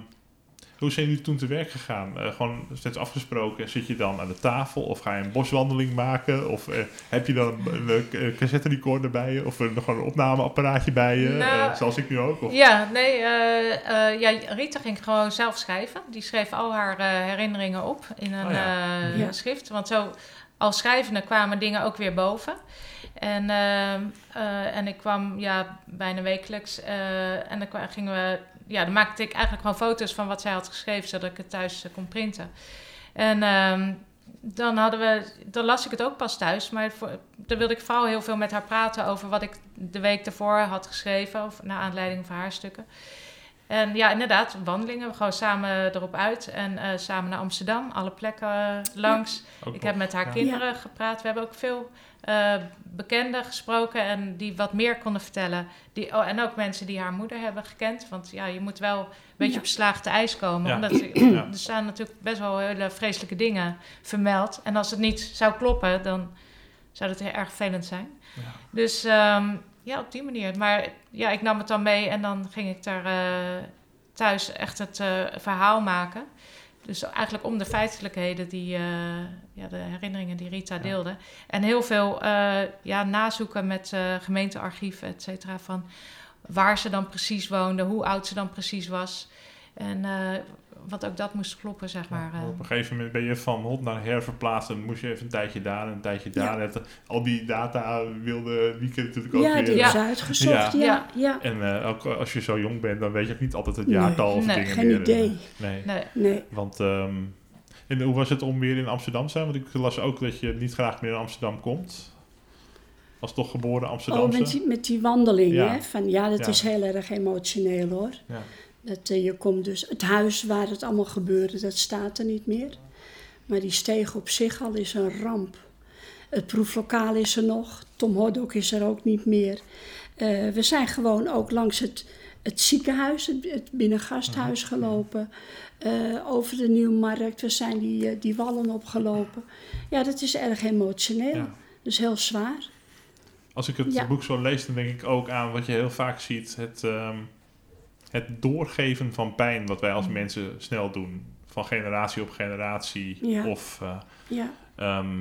hoe zijn jullie toen te werk gegaan? Eh, gewoon steeds afgesproken. Zit je dan aan de tafel of ga je een boswandeling maken? Of eh, heb je dan een, een, een cassette recorder bij je? Of een, gewoon een opnameapparaatje bij je? Nou, eh, zoals ik nu ook? Of? Ja, nee, eh, eh, ja, Rita ging gewoon zelf schrijven. Die schreef al haar eh, herinneringen op in een Oh ja. eh, Ja. schrift. Want zo, als schrijvende kwamen dingen ook weer boven. En, ehm, eh, en ik kwam ja, bijna wekelijks. eh, en dan gingen we, ja, dan maakte ik eigenlijk gewoon foto's van wat zij had geschreven, zodat ik het thuis eh, kon printen. En ehm, dan hadden we, dan las ik het ook pas thuis, maar dan wilde ik vooral heel veel met haar praten over wat ik de week daarvoor had geschreven, of naar aanleiding van haar stukken. En ja, inderdaad, wandelingen, gewoon samen erop uit en eh, samen naar Amsterdam, alle plekken eh, langs. Ik heb met haar Ja. kinderen gepraat. We hebben ook veel eh, bekenden gesproken en die wat meer konden vertellen. Die, oh, en ook mensen die haar moeder hebben gekend. Want ja, je moet wel een beetje Ja. op slaagte ijs komen. Ja. Omdat ze- Ja. er staan natuurlijk best wel hele vreselijke dingen vermeld. En als het niet zou kloppen, dan zou dat heel erg vervelend zijn. Ja. Dus ehm, ja, op die manier. Maar ja, ik nam het dan mee en dan ging ik daar eh, thuis echt het eh, verhaal maken. Dus eigenlijk om de feitelijkheden, die, eh, ja, de herinneringen die Rita Ja. deelde. En heel veel ja, nazoeken met gemeentearchief, et cetera. Van waar ze dan precies woonde, hoe oud ze dan precies was. En wat ook dat moest kloppen, zeg maar. Ja, eh. op een gegeven moment ben je van hot naar her verplaatst en moest je even een tijdje daar en een tijdje daar. Ja. Al die data wilde Wieke natuurlijk ook Ja, weer. die Ja. is uitgezocht. Ja. Ja, Ja. ja. En eh, ook als je zo jong bent, dan weet je ook niet altijd het Nee. jaartal of Nee, dingen geen meer. idee. Nee. Nee. Nee. Want, ehm, en hoe was het om weer in Amsterdam te zijn? Want ik las ook dat je niet graag meer in Amsterdam komt. Als toch geboren Oh, Amsterdamse. met die, met die wandeling, Ja. hè? Van, ja, dat Ja. is heel erg emotioneel, hoor. Ja. Dat, eh, je komt dus, het huis waar het allemaal gebeurde, dat staat er niet meer. Maar die steeg op zich al is een ramp. Het proeflokaal is er nog. Tom Hordok is er ook niet meer. Eh, we zijn gewoon ook langs het, het ziekenhuis, het, het binnengasthuis gelopen. eh, over de Nieuwmarkt. We zijn die, die wallen opgelopen. Ja, dat is erg emotioneel. Ja. Dus heel zwaar. Als ik het Ja. boek zo lees, dan denk ik ook aan wat je heel vaak ziet. Het, ehm, het doorgeven van pijn, wat wij als Mm. mensen snel doen. Van generatie op generatie. Ja. Of eh, Ja, ehm,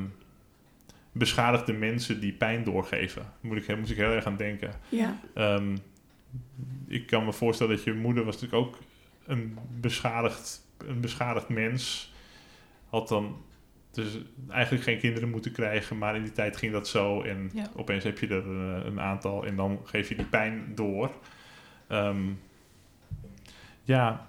beschadigde mensen die pijn doorgeven. Moet ik, moet ik heel erg aan denken. ja, Ehm, ik kan me voorstellen dat je moeder was natuurlijk ook een beschadigd, een beschadigd mens. Had dan dus eigenlijk geen kinderen moeten krijgen, maar in die tijd ging dat zo. En Ja. opeens heb je er een, een aantal en dan geef je die pijn door. Ehm, ja,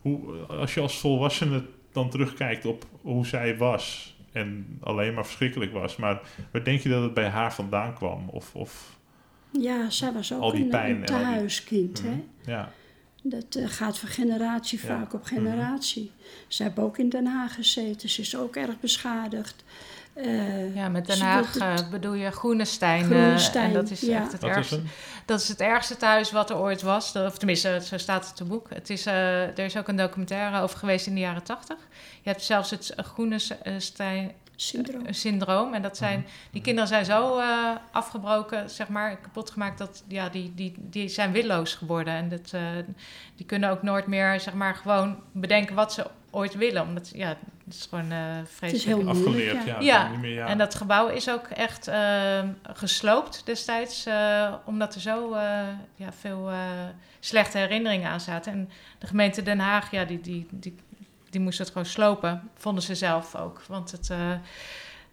hoe, als je als volwassene dan terugkijkt op hoe zij was en alleen maar verschrikkelijk was, maar waar denk je dat het bij haar vandaan kwam? Of, of ja, zij was ook Al die een, pijn een tehuiskind. Mhm. Hè? ja. Dat eh, gaat van generatie Ja. vaak op generatie. Ze hebben ook in Den Haag gezeten. Ze is ook erg beschadigd. Eh, Ja, met Den Haag het- eh, bedoel je Groenestein. eh, Groenestein, en dat is ja. echt het ergste. Dat is het ergste thuis wat er ooit was. Of tenminste, zo staat het te boek. Het is, eh, er is ook een documentaire over geweest in de jaren tachtig. Je hebt zelfs het Groenestein syndroom. eh, syndroom. En dat zijn, die kinderen zijn zo eh, afgebroken, zeg maar, kapot gemaakt, dat ja, die, die, die zijn willoos geworden. En dat, eh, die kunnen ook nooit meer, zeg maar, gewoon bedenken wat ze ooit willen. Omdat, ja, het is gewoon eh vreselijk. heel moeilijk, Afgeleerd, ja. Ja, Niet meer, ja. En dat gebouw is ook echt eh, gesloopt destijds, eh, omdat er zo eh, ja, veel eh, slechte herinneringen aan zaten. En de gemeente Den Haag, ja, die, die, die, die moest het gewoon slopen, vonden ze zelf ook. Want het, eh,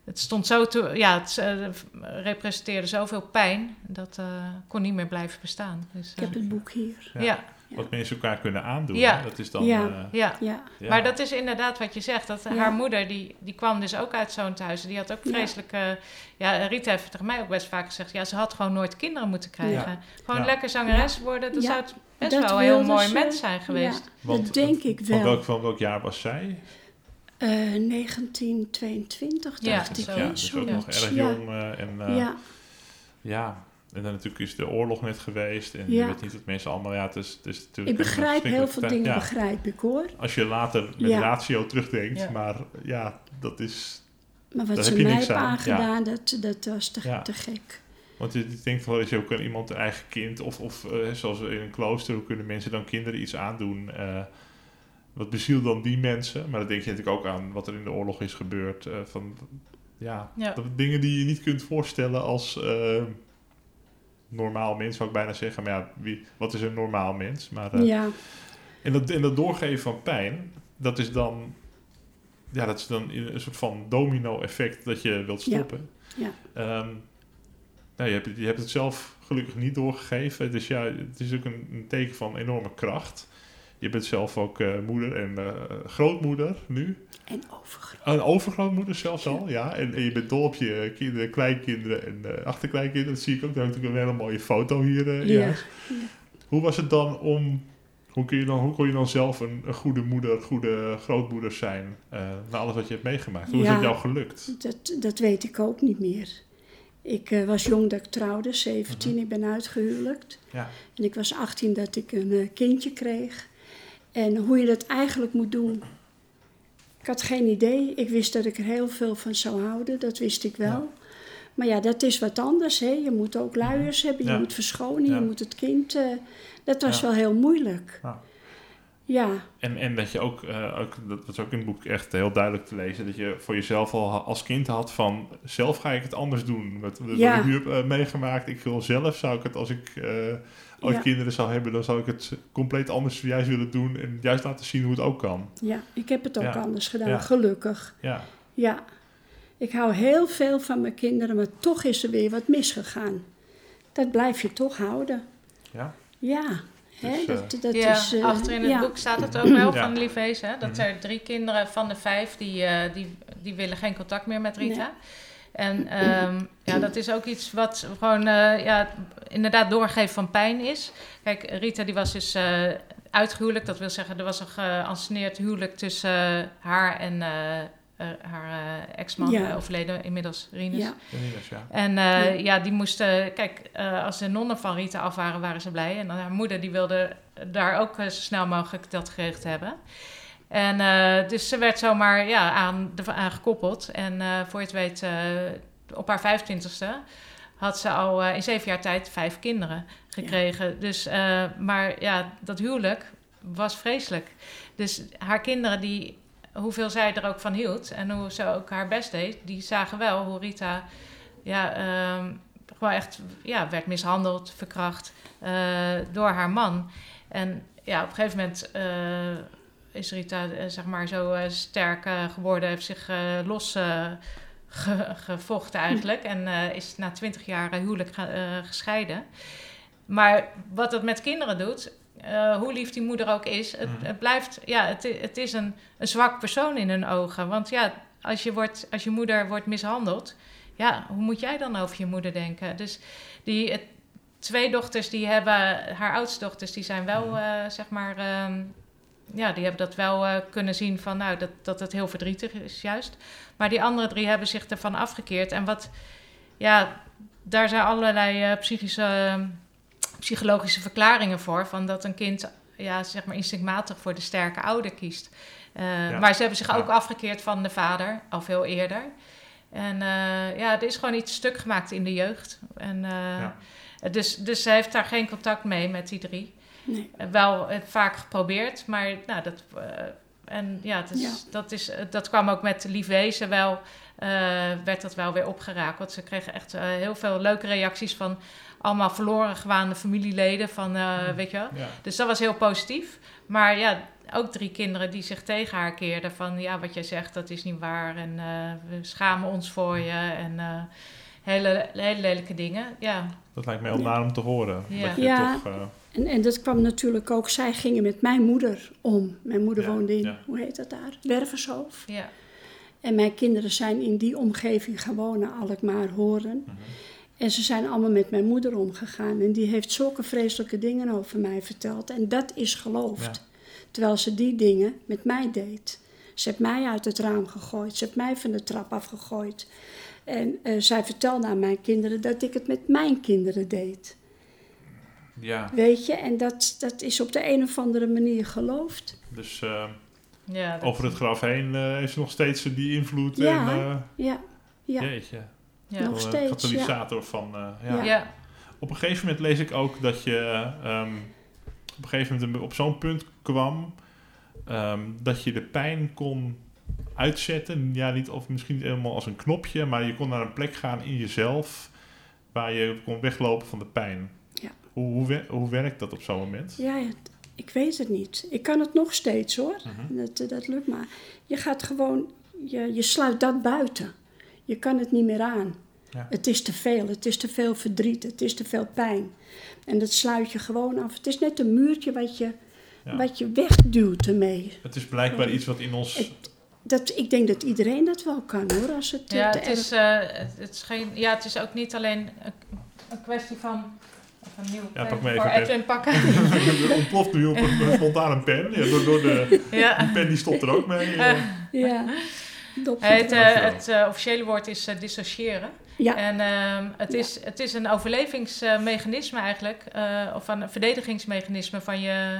het stond zo te, ja, het eh, representeerde zoveel pijn, dat eh, kon niet meer blijven bestaan. Dus, Ik heb het boek hier. Ja. ja, Wat mensen elkaar kunnen aandoen. Ja. Dat is dan... Ja. eh, ja. Ja, ja. Maar dat is inderdaad wat je zegt. Dat Ja. haar moeder, die, die kwam dus ook uit zo'n thuis. Die had ook vreselijke... Ja, Rita heeft tegen mij ook best vaak gezegd... Ja, ze had gewoon nooit kinderen moeten krijgen. Gewoon Ja. lekker zangeres worden. Dat Ja. zou het best Dat wel een heel wilde mooi ze. mens zijn geweest. Ja, Want dat denk ik Van wel. welk, van welk jaar was zij? Eh, 1922 Ja, dacht ik. zo. Ja, dus ook nog erg Ja. jong. eh, en, eh, Ja, ja. En dan natuurlijk is de oorlog net geweest. En je weet niet wat mensen allemaal... Ja, het is, het is natuurlijk ik begrijp heel veel dingen. Ja. begrijp ik hoor. Als je later met Ja. ratio terugdenkt. Ja. Maar ja, dat is... Maar wat heb ze mij hebben aangedaan, dat, dat was te, Ja. te gek. Want je, je denkt wel eens, hoe kan iemand een eigen kind... Of, of eh, zoals in een klooster, hoe kunnen mensen dan kinderen iets aandoen... eh, wat bezielt dan die mensen? Maar dan denk je natuurlijk ook aan wat er in de oorlog is gebeurd. eh, van, ja, Ja. dat dingen die je niet kunt voorstellen als eh, normaal mens, zou ik bijna zeggen. Maar ja, wie, wat is een normaal mens? Maar, eh, ja, en, dat, en dat doorgeven van pijn, dat is dan... Ja, dat is dan een soort van domino-effect dat je wilt stoppen. Ja. Ehm, nou, je, hebt, het- je hebt het zelf gelukkig niet doorgegeven. Dus ja, het is ook een, een teken van enorme kracht. Je bent zelf ook eh, moeder en eh, grootmoeder nu. en overgroot. Een overgrootmoeder zelfs al, ja. En, en je bent dol op je kinderen, kleinkinderen en eh, achterkleinkinderen. Dat zie ik ook. Daar heb ik een hele mooie foto hier Ja. huis. Hoe was het dan om... Hoe, kun je dan, hoe kon je dan zelf een, een goede moeder, goede grootmoeder zijn... na alles wat je hebt meegemaakt? Hoe is Ja. het jou gelukt? Dat, dat weet ik ook niet meer. Ik eh, was jong dat ik trouwde, 17, Mhm. ik ben uitgehuwelijkt. Ja. En ik was 18 dat ik een eh, kindje kreeg. En hoe je dat eigenlijk moet doen, ik had geen idee. Ik wist dat ik er heel veel van zou houden, dat wist ik wel. Maar ja, dat is wat anders. Hè? Je moet ook luiers hebben, je Ja. moet verschonen, Ja. je moet het kind... eh, dat was wel heel moeilijk. Ja. En, en dat je ook, eh, ook, dat was ook in het boek echt heel duidelijk te lezen, dat je voor jezelf al als kind had van, zelf ga ik het anders doen. Wat, wat Ja. ik nu heb eh, meegemaakt, ik wil zelf, zou ik het als ik eh, ooit Ja. kinderen zou hebben, dan zou ik het compleet anders juist willen doen en juist laten zien hoe het ook kan. ja, ik heb het ook Ja. anders gedaan, gelukkig. Ja, Ja, ik hou heel veel van mijn kinderen, maar toch is er weer wat misgegaan. Dat blijf je toch houden. ja. Ja, hè, Dus, eh, dat, dat ja, is... eh, achter in het ja. boek staat het ook wel Ja. van Liefees. Hè? Dat Mhm. er drie kinderen van de vijf, die, eh, die, die willen geen contact meer met Rita. En ehm, ja, dat is ook iets wat gewoon eh, ja, inderdaad doorgeven van pijn is. Kijk, Rita die was dus eh uitgehuwelijk. Dat wil zeggen, er was een geanceneerd huwelijk tussen haar en eh, haar eh, ex-man, Ja. eh, overleden inmiddels, Rinus. Ja, Rinus, ja. En eh, Ja. ja, die moesten, kijk, eh, als de nonnen van Rita af waren, waren ze blij. En haar moeder die wilde daar ook eh, zo snel mogelijk dat geregeld hebben. En eh, dus ze werd zomaar ja, aan, de, aan gekoppeld. En eh, voor je het weet, eh, op haar 25ste had ze al eh, in zeven jaar tijd vijf kinderen gekregen. Dus, eh, maar ja, dat huwelijk was vreselijk. Dus haar kinderen, die, hoeveel zij er ook van hield en hoe ze ook haar best deed, die zagen wel hoe Rita ja, ehm, gewoon echt ja, werd mishandeld, verkracht eh, door haar man. En ja, op een gegeven moment eh, is Rita eh, zeg maar zo sterk geworden, heeft zich eh, los eh, ge- gevochten eigenlijk. En is na twintig jaar huwelijk ge- gescheiden. Maar wat dat met kinderen doet, eh, hoe lief die moeder ook is, het, Mhm. het blijft, ja, het, het is een, een zwak persoon in hun ogen. Want ja, als je, wordt, als je moeder wordt mishandeld, ja, hoe moet jij dan over je moeder denken? Dus die het, twee dochters, die hebben, haar oudste dochters, die zijn wel, Mhm. eh, zeg maar, ehm, ja, die hebben dat wel eh, kunnen zien van, nou, dat, dat het heel verdrietig is juist. Maar die andere drie hebben zich ervan afgekeerd. En wat, ja, daar zijn allerlei psychische, eh, psychologische verklaringen voor. Van dat een kind, ja, zeg maar instinctmatig voor de sterke ouder kiest. Eh, Ja. Maar ze hebben zich Ja. ook afgekeerd van de vader, al veel eerder. En eh, ja, er is gewoon iets stuk gemaakt in de jeugd. En, eh, Ja. dus, dus ze heeft daar geen contact mee met die drie. Nee. Wel vaak geprobeerd, maar nou, dat, en, ja, het is, Ja. Dat, is, dat kwam ook met Lief Wezen wel, eh, werd dat wel weer opgeraakt. Want ze kregen echt heel veel leuke reacties van allemaal verloren gewaande familieleden. Van, eh, weet je wel? Ja. Dus dat was heel positief. Maar ja, ook drie kinderen die zich tegen haar keerden. Van ja, wat jij zegt, dat is niet waar. En eh, we schamen ons voor je. En eh, hele, hele lelijke dingen. Ja, Dat lijkt mij heel naar om te horen. Ja. Dat je Ja. toch, En, en dat kwam natuurlijk ook, zij gingen met mijn moeder om. Mijn moeder Ja, woonde in, ja. hoe heet dat daar? Wervershoofd. ja, En mijn kinderen zijn in die omgeving gewoon naar Alkmaar horen. Mhm. En ze zijn allemaal met mijn moeder omgegaan. En die heeft zulke vreselijke dingen over mij verteld. En dat is geloofd. Terwijl ze die dingen met mij deed. Ze heeft mij uit het raam gegooid. Ze heeft mij van de trap afgegooid. En eh, zij vertelde aan mijn kinderen dat ik het met mijn kinderen deed. ja, Weet je? En dat, dat is op de een of andere manier geloofd. dus eh, ja. over het graf heen eh, heeft ze nog steeds die invloed. Ja. En, eh, Ja, ja. Jeetje. Ja. Nog een steeds, katalysator van... eh, ja. Ja. ja. Op een gegeven moment lees ik ook dat je ehm, op een gegeven moment op zo'n punt kwam ehm, dat je de pijn kon uitzetten. Ja, niet of misschien niet helemaal als een knopje, maar je kon naar een plek gaan in jezelf waar je kon weglopen van de pijn. Ja. Hoe, hoe, hoe werkt dat op zo'n moment? Ja, ja, ik weet het niet. Ik kan het nog steeds hoor. Mhm. Dat, eh, dat lukt maar. Je gaat gewoon, je, je sluit dat buiten. Je kan het niet meer aan. Ja. Het is te veel, het is te veel verdriet, het is te veel pijn. En dat sluit je gewoon af. Het is net een muurtje wat je, Ja. wat je wegduwt ermee. Het is blijkbaar iets wat in ons... Het- Dat, ik denk dat iedereen dat wel kan hoor. Als het, eh, Ja, het erg- is, eh, het, het is geen, ja, het is ook niet alleen een, een kwestie van. Een nieuwe Ja, pen pak voor even een Edwin pakken. er ontploft nu op een spontaan een pen. Ja, door, door de, ja. die pen die stopt er ook mee. eh. Ja. Het, eh, het eh, officiële woord is eh, dissociëren. ja. En ehm, het, Ja. is, het is een overlevingsmechanisme eigenlijk, eh, of een verdedigingsmechanisme van je,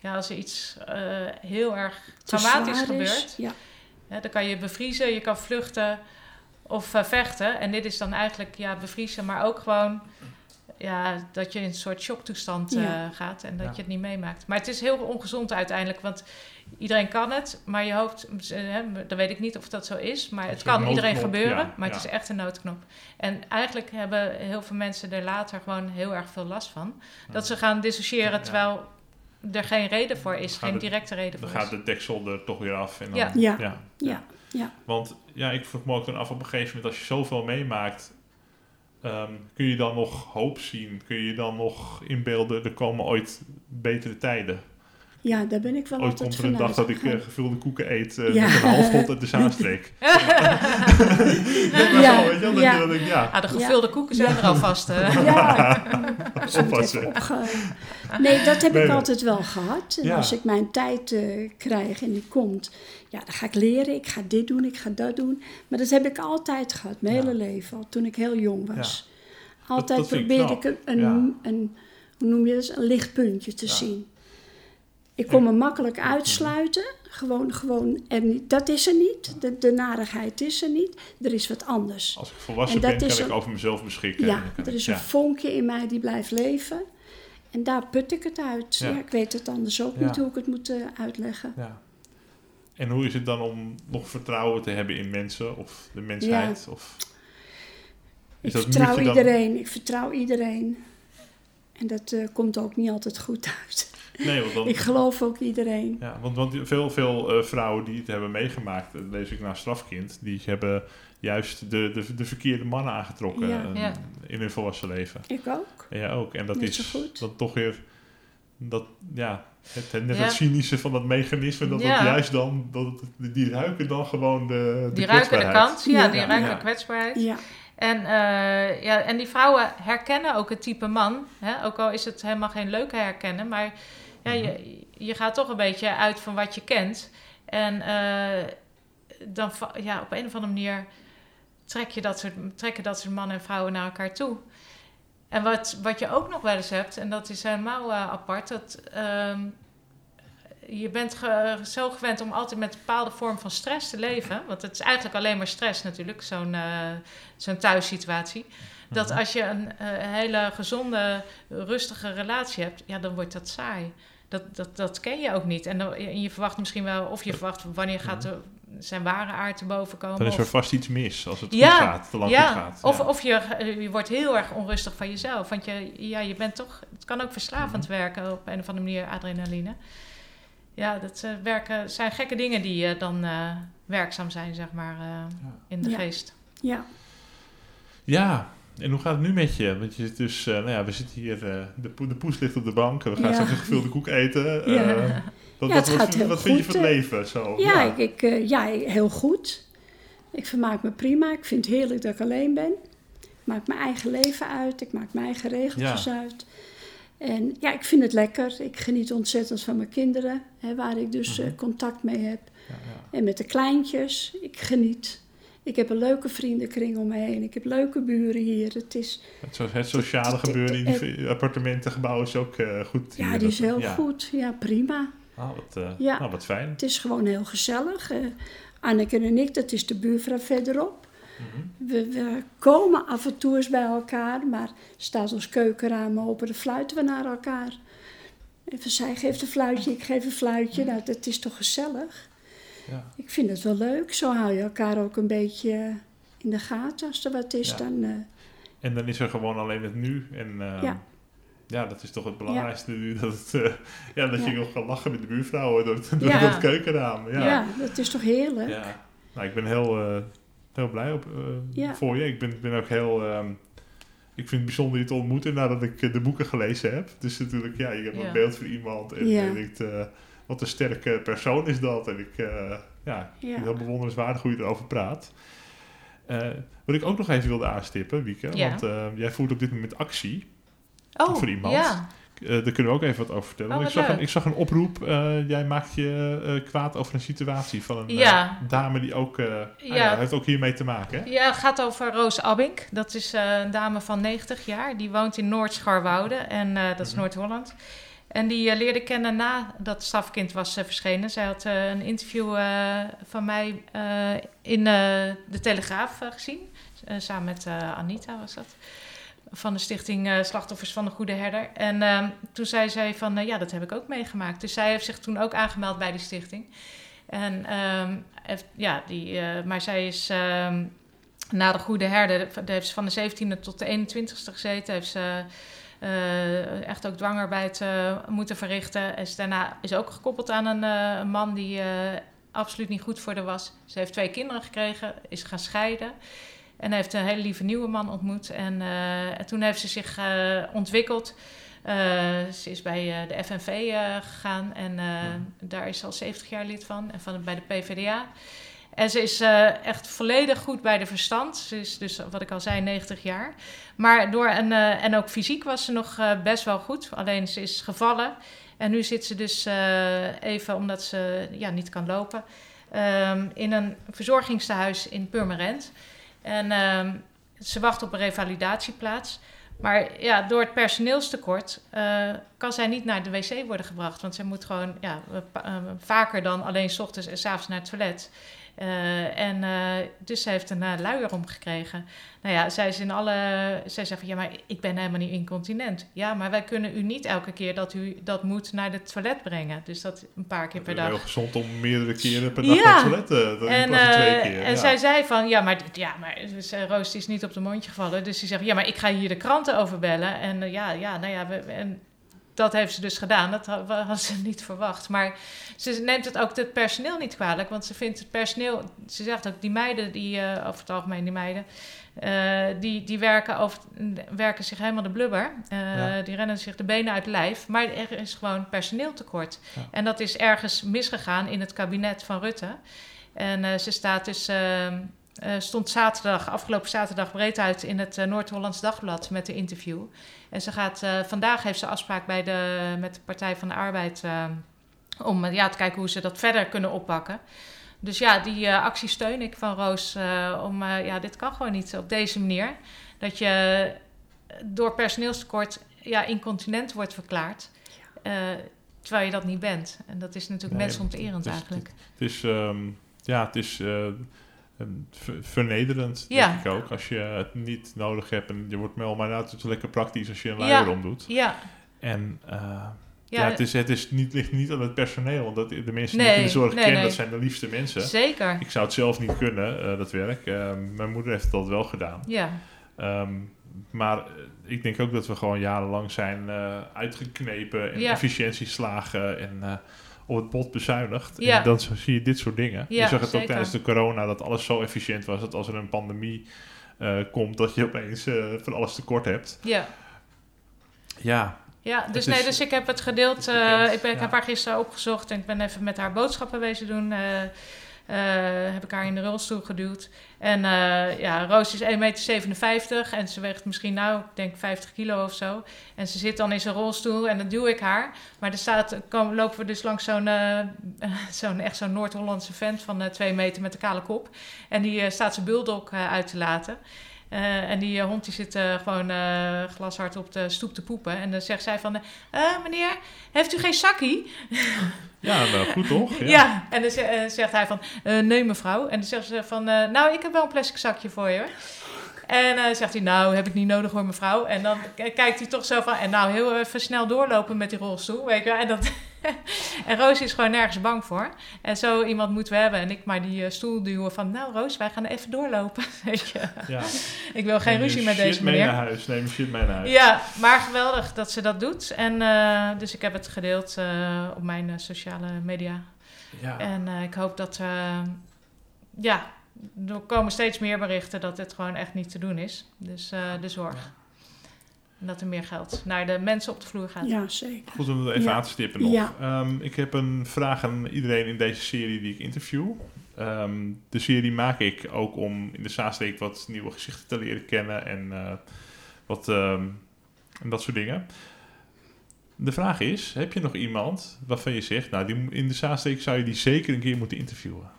ja, als er iets eh, heel erg traumatisch gebeurt, Ja. hè, dan kan je bevriezen, je kan vluchten of vechten. En dit is dan eigenlijk ja, bevriezen, maar ook gewoon ja, dat je in een soort shocktoestand eh, Ja. gaat en dat Ja. je het niet meemaakt. Maar het is heel ongezond uiteindelijk, want iedereen kan het, maar je hoopt, eh, hè, dan weet ik niet of dat zo is, maar Het kan iedereen gebeuren, ja, maar ja. het is echt een noodknop. En eigenlijk hebben heel veel mensen er later gewoon heel erg veel last van. Dat ze gaan dissociëren Ja. terwijl er geen reden voor is, gaat geen directe reden Dan voor gaat is. de deksel er toch weer af. En dan, Ja. Ja. ja. Ja. Ja. Want ja, ik vroeg me ook dan af op een gegeven moment, als je zoveel meemaakt, ehm, kun je dan nog hoop zien? Kun je dan nog inbeelden, er komen ooit betere tijden? Ja, daar ben ik wel ooit altijd komt er een dag dat ik eh, gevulde koeken eet eh, Ja. met een halfrot uit de Zaanstreek. Ja. ja. Weet je wel, Ja. dan ja, Ah, de gevulde koeken zijn er alvast. eh. Ja, oppassen. opge... Nee, dat heb Nee, ik altijd wel gehad. En Ja. als ik mijn tijd eh, krijg en die komt, ja, dan ga ik leren. Ik ga dit doen, ik ga dat doen. Maar dat heb ik altijd gehad, mijn Ja. hele leven al, toen ik heel jong was. Altijd dat probeerde ik een, een, een, hoe noem je dat, een lichtpuntje te Ja. zien. Ik kon me makkelijk uitsluiten. Gewoon, gewoon er niet, dat is er niet. De, de narigheid is er niet. Er is wat anders. Als ik volwassen ben, kan ik over mezelf beschikken. Ja, er ik- is een vonkje in mij die blijft leven. En daar put ik het uit. Ja. Ja. ik weet het anders ook Ja. niet hoe ik het moet eh, uitleggen. Ja. En hoe is het dan om nog vertrouwen te hebben in mensen of de mensheid? Of, Ik dat vertrouw dan- iedereen. Ik vertrouw iedereen. En dat eh, komt ook niet altijd goed uit. Nee, want dan, Ik geloof ook iedereen. Ja, want, want veel, veel eh, vrouwen die het hebben meegemaakt, dat lees ik naar strafkind, die hebben juist de, de, de verkeerde mannen aangetrokken Ja. eh, Ja. in hun volwassen leven. Ik ook. Jij ook. En dat Net is dan toch weer dat, ja, het, het- net Ja. het cynische van dat mechanisme, dat Ja. het juist dan, dat die ruiken dan gewoon de, de Die ruiken de kwetsbaarheid. kans, ja, Ja. die ruiken Ja. de kwetsbaarheid. Ja, En, eh, ja, en die vrouwen herkennen ook het type man. Hè? Ook al is het helemaal geen leuke herkennen. Maar ja, je, je gaat toch een beetje uit van wat je kent. En eh, dan ja, op een of andere manier trek je dat soort, trekken dat soort mannen en vrouwen naar elkaar toe. En wat, wat je ook nog wel eens hebt, en dat is helemaal eh, apart, dat ehm, je bent ge- zo gewend om altijd met een bepaalde vorm van stress te leven. Want het is eigenlijk alleen maar stress natuurlijk, zo'n eh, zo'n thuissituatie. Dat Mhm. als je een eh, hele gezonde, rustige relatie hebt, ja, dan wordt dat saai. Dat, dat, dat ken je ook niet. En, dan, en je verwacht misschien wel, of je verwacht wanneer gaat de, zijn ware aard te boven komen. Dan is er of- vast iets mis als het Ja, goed gaat, te lang ja, goed gaat. Of, ja. of je, eh, je wordt heel erg onrustig van jezelf. Want je, ja, je bent toch, het kan ook verslavend Mhm. werken op een of andere manier, adrenaline. Ja, dat eh, werken, zijn gekke dingen die eh, dan eh, werkzaam zijn, zeg maar, eh, in de Ja. geest. Ja, Ja, en hoe gaat het nu met je? Want je zit dus, eh, nou ja, we zitten hier, eh, de, po- de poes ligt op de bank, we gaan Ja. een gevulde koek eten. eh, wat, Ja, wat, het wat, gaat heel wat vind je van het leven? Zo, ja, Ik, ik, ja, heel goed. Ik vermaak me prima. Ik vind het heerlijk dat ik alleen ben. Ik maak mijn eigen leven uit. Ik maak mijn eigen regeltjes uit. En ja, ik vind het lekker. Ik geniet ontzettend van mijn kinderen, hè, waar ik dus Mhm. contact mee heb. Ja, ja. En met de kleintjes. Ik geniet. Ik heb een leuke vriendenkring om me heen. Ik heb leuke buren hier. Het is, Het, het sociale gebeuren in die appartementengebouwen is ook eh, goed. ja, hier. die is Dat- heel ja. goed. Ja, prima. Ah, wat, eh, Ja. nou, wat fijn. Het is gewoon heel gezellig. Eh, Anneke en ik, dat is de buurvrouw verderop. Mhm. We, we komen af en toe eens bij elkaar, maar staat ons keukenraam open, dan fluiten we naar elkaar. Even zij geeft een fluitje, ik geef een fluitje. Nou, dat is toch gezellig? Ja. Ik vind het wel leuk. Zo hou je elkaar ook een beetje in de gaten. Als er wat is, Ja. dan... eh, En dan is er gewoon alleen het nu. En eh, Ja. ja, dat is toch het belangrijkste nu. Dat, het, eh, ja, dat je nog kan lachen met de buurvrouwen door, door Ja. dat keukenraam. ja. Ja. dat is toch heerlijk? Ja. Nou, ik ben heel, eh, heel blij op, eh, Ja. voor je. Ik ben, ben ook heel... ehm, ik vind het bijzonder je te ontmoeten nadat ik de boeken gelezen heb. Dus natuurlijk, ja, je hebt Ja. een beeld van iemand. En Ja. je denkt, eh, wat een sterke persoon is dat. En ik, eh, ja, heel bewonderenswaardig hoe je erover praat. Eh, wat ik ook nog even wilde aanstippen, Wieke. Ja. Want eh, jij voert op dit moment actie. Oh, Voor iemand. ja. Daar kunnen we ook even wat over vertellen. Oh, ik, zag een, ik zag een oproep. jij maakt je kwaad over een situatie van een Ja. dame die ook... ah ja. Heeft ook hiermee te maken, hè? Ja, het gaat over Roos Abbink. Dat is een dame van 90 jaar. Die woont in Noord-Scharwoude. En dat is Mhm. Noord-Holland. En die eh, leerde kennen nadat Stafkind was eh, verschenen. Zij had eh, een interview van mij in De Telegraaf gezien. Samen met Anita was dat. Van de stichting Slachtoffers van de Goede Herder. En ehm, toen zei zij van, ja, dat heb ik ook meegemaakt. Dus zij heeft zich toen ook aangemeld bij die stichting. En ehm, ja, die, maar zij is ehm, na de Goede Herder, heeft ze van de 17e tot de 21ste gezeten. Heeft ze eh, echt ook dwangarbeid eh, moeten verrichten. En is daarna is ook gekoppeld aan een, eh, man die absoluut niet goed voor haar was. Ze heeft twee kinderen gekregen, is gaan scheiden. En heeft een hele lieve nieuwe man ontmoet. En, en toen heeft ze zich ontwikkeld. Ze is bij de FNV gegaan en daar is ze al 70 jaar lid van. En van, bij de PvdA. En ze is eh, echt volledig goed bij de verstand. Ze is dus, wat ik al zei, 90 jaar. Maar door een, eh, en ook fysiek was ze nog eh, best wel goed. Alleen ze is gevallen. En nu zit ze dus even, omdat ze ja, niet kan lopen, ehm, in een verzorgingstehuis in Purmerend. En ehm, ze wacht op een revalidatieplaats. Maar ja, door het personeelstekort kan zij niet naar de wc worden gebracht. Want zij moet gewoon ja, vaker dan alleen 's ochtends en 's avonds naar het toilet. Eh, en eh, dus ze heeft een uh, luier omgekregen. Nou ja, zij is in alle. Zij zegt van ja, maar ik ben helemaal niet incontinent. Ja, maar wij kunnen u niet elke keer dat u dat moet naar het toilet brengen. Dus dat een paar keer per Het is dag. heel gezond om meerdere keren per dag Ja. naar het toilet te dan En, twee eh, keer. en ja. zij zei van, ja, maar, ja, maar dus, eh, Roos is niet op de mondje gevallen. Dus die zegt, ja, maar ik ga hier de kranten over bellen. En eh, ja, ja, nou ja, we, en dat heeft ze dus gedaan. Dat had, ze niet verwacht. Maar ze neemt het ook het personeel niet kwalijk. Want ze vindt het personeel, ze zegt ook, die meiden, die, eh, over het algemeen die meiden... eh, die, die werken, over, werken zich helemaal de blubber. Eh, Ja. Die rennen zich de benen uit het lijf. Maar er is gewoon personeeltekort. Ja. En dat is ergens misgegaan in het kabinet van Rutte. En ze staat dus eh, stond zaterdag, afgelopen zaterdag breed uit in het eh, Noord-Hollands Dagblad met de interview. En ze gaat, eh, vandaag heeft ze afspraak bij de, met de Partij van de Arbeid om ja, te kijken hoe ze dat verder kunnen oppakken. Dus ja, die eh, actie steun ik van Roos. eh, om, eh, ja, dit kan gewoon niet op deze manier. Dat je door personeelstekort ja, incontinent wordt verklaard. eh, terwijl je dat niet bent. En dat is natuurlijk Nee, mensonterend het is- eigenlijk. Het is, ehm, ja, het is ver- vernederend, Ja. denk ik ook. Als je het niet nodig hebt en je wordt wel, maar nou, het is lekker praktisch als je een Ja. luier omdoet. Ja, En eh, ja, ja, het, is, het is niet, ligt niet aan het personeel, want dat, de mensen die ik in de zorg nee, ken, nee. dat zijn de liefste mensen. zeker. Ik zou het zelf niet kunnen, eh, dat werk. Eh, mijn moeder heeft dat wel gedaan. Ja, Ehm, maar ik denk ook dat we gewoon jarenlang zijn uitgeknepen en Ja. efficiëntieslagen en op het bot bezuinigd. Ja. En dan zie je dit soort dingen. Ja, je zag het ook tijdens de corona dat alles zo efficiënt was dat als er een pandemie eh, komt, dat je opeens eh, van alles tekort hebt. ja. Ja, Ja, dus is- nee, dus ik heb het gedeeld. eh, ik, ben, ik ja. heb haar gisteren opgezocht en ik ben even met haar boodschappen wezen doen. Eh, heb ik haar in de rolstoel geduwd. En eh, ja, Roos is 1,57 meter en ze weegt misschien nou, ik denk 50 kilo of zo. En ze zit dan in zijn rolstoel en dan duw ik haar. Maar er staat, lopen we dus langs zo'n, eh, zo'n echt zo'n Noord-Hollandse vent van eh, twee meter met een kale kop. En die staat zijn bulldog uit te laten. Eh, en die eh, hond die zit eh, gewoon glashard op de stoep te poepen. En dan zegt zij van, eh, "Eh, meneer, heeft u geen zakkie? ja nou, goed toch? Ja, en dan ze- zegt hij van, nee mevrouw. En dan zegt ze van, nou, ik heb wel een plastic zakje voor je hoor. En eh, zegt hij, nou, heb ik niet nodig hoor mevrouw. En dan kijkt hij toch zo van, en nou, heel even snel doorlopen met die rolstoel, weet je wel. En, dat en Roos is gewoon nergens bang voor. En zo iemand moeten we hebben. En ik maar die eh, stoel duwen van, nou Roos, wij gaan even doorlopen, weet je. ja. Ik wil geen Neem je ruzie met shit deze mee meneer. naar huis. Neem je shit mee naar huis. Ja, maar geweldig dat ze dat doet. En eh, dus ik heb het gedeeld op mijn sociale media. Ja. En ik hoop dat, ja, er komen steeds meer berichten dat dit gewoon echt niet te doen is. Dus eh, de zorg. En dat er meer geld naar de mensen op de vloer gaat. Ja, zeker. Goed om het even Ja. aan te stippen nog. Ja. Ehm, ik heb een vraag aan iedereen in deze serie die ik interview. Ehm, de serie maak ik ook om in de Zaanstreek wat nieuwe gezichten te leren kennen en, eh, wat, ehm, en dat soort dingen. De vraag is, heb je nog iemand waarvan je zegt, nou die, in de Zaanstreek zou je die zeker een keer moeten interviewen?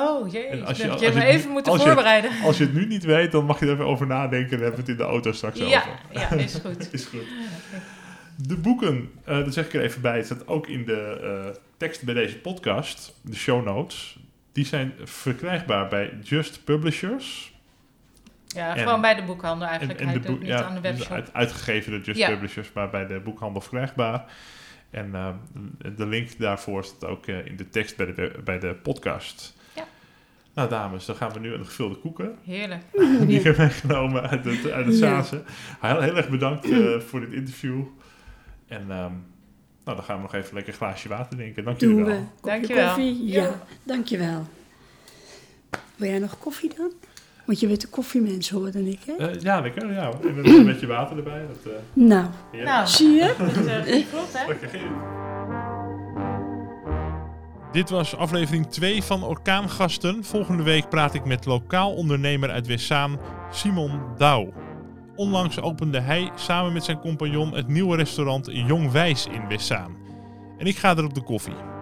Oh jee, En je, als je- als me even moeten als je- voorbereiden. Als je het nu niet weet, dan mag je er even over nadenken. Dan hebben we het in de auto straks Ja, over. ja, is goed. Is goed. De boeken, eh dat zeg ik er even bij, het staat ook in de eh, tekst bij deze podcast, de show notes. Die zijn verkrijgbaar bij Just Publishers. Ja, En- gewoon bij de boekhandel eigenlijk. En, en de boek, niet ja, aan de dus webshop. uit- uitgegeven door Just Ja. Publishers, maar bij de boekhandel verkrijgbaar. En eh, de link daarvoor staat ook in de tekst bij de, bij de podcast. Nou dames, dan gaan we nu aan de gevulde koeken. Heerlijk. Die ik heb meegenomen uit het, uit het. Zaanse. Heel, heel erg bedankt eh, voor dit interview. En ehm, nou, dan gaan we nog even lekker een glaasje water drinken. Dank jullie Doen wel. we. Kopje Dankjewel. koffie? Ja, Ja. dankjewel. Wil jij nog koffie dan? Want je bent een koffiemens, hoorde ik, hè? Eh, ja, lekker. Ja. En met een beetje water erbij. Dat, eh Nou. Nou, zie je? dat vlot hè? Lekker. Dit was aflevering 2 van Orkaangasten. Volgende week praat ik met lokaal ondernemer uit Westzaan, Simon Douw. Onlangs opende hij samen met zijn compagnon het nieuwe restaurant Jong Wijs in Westzaan. En ik ga er op de koffie.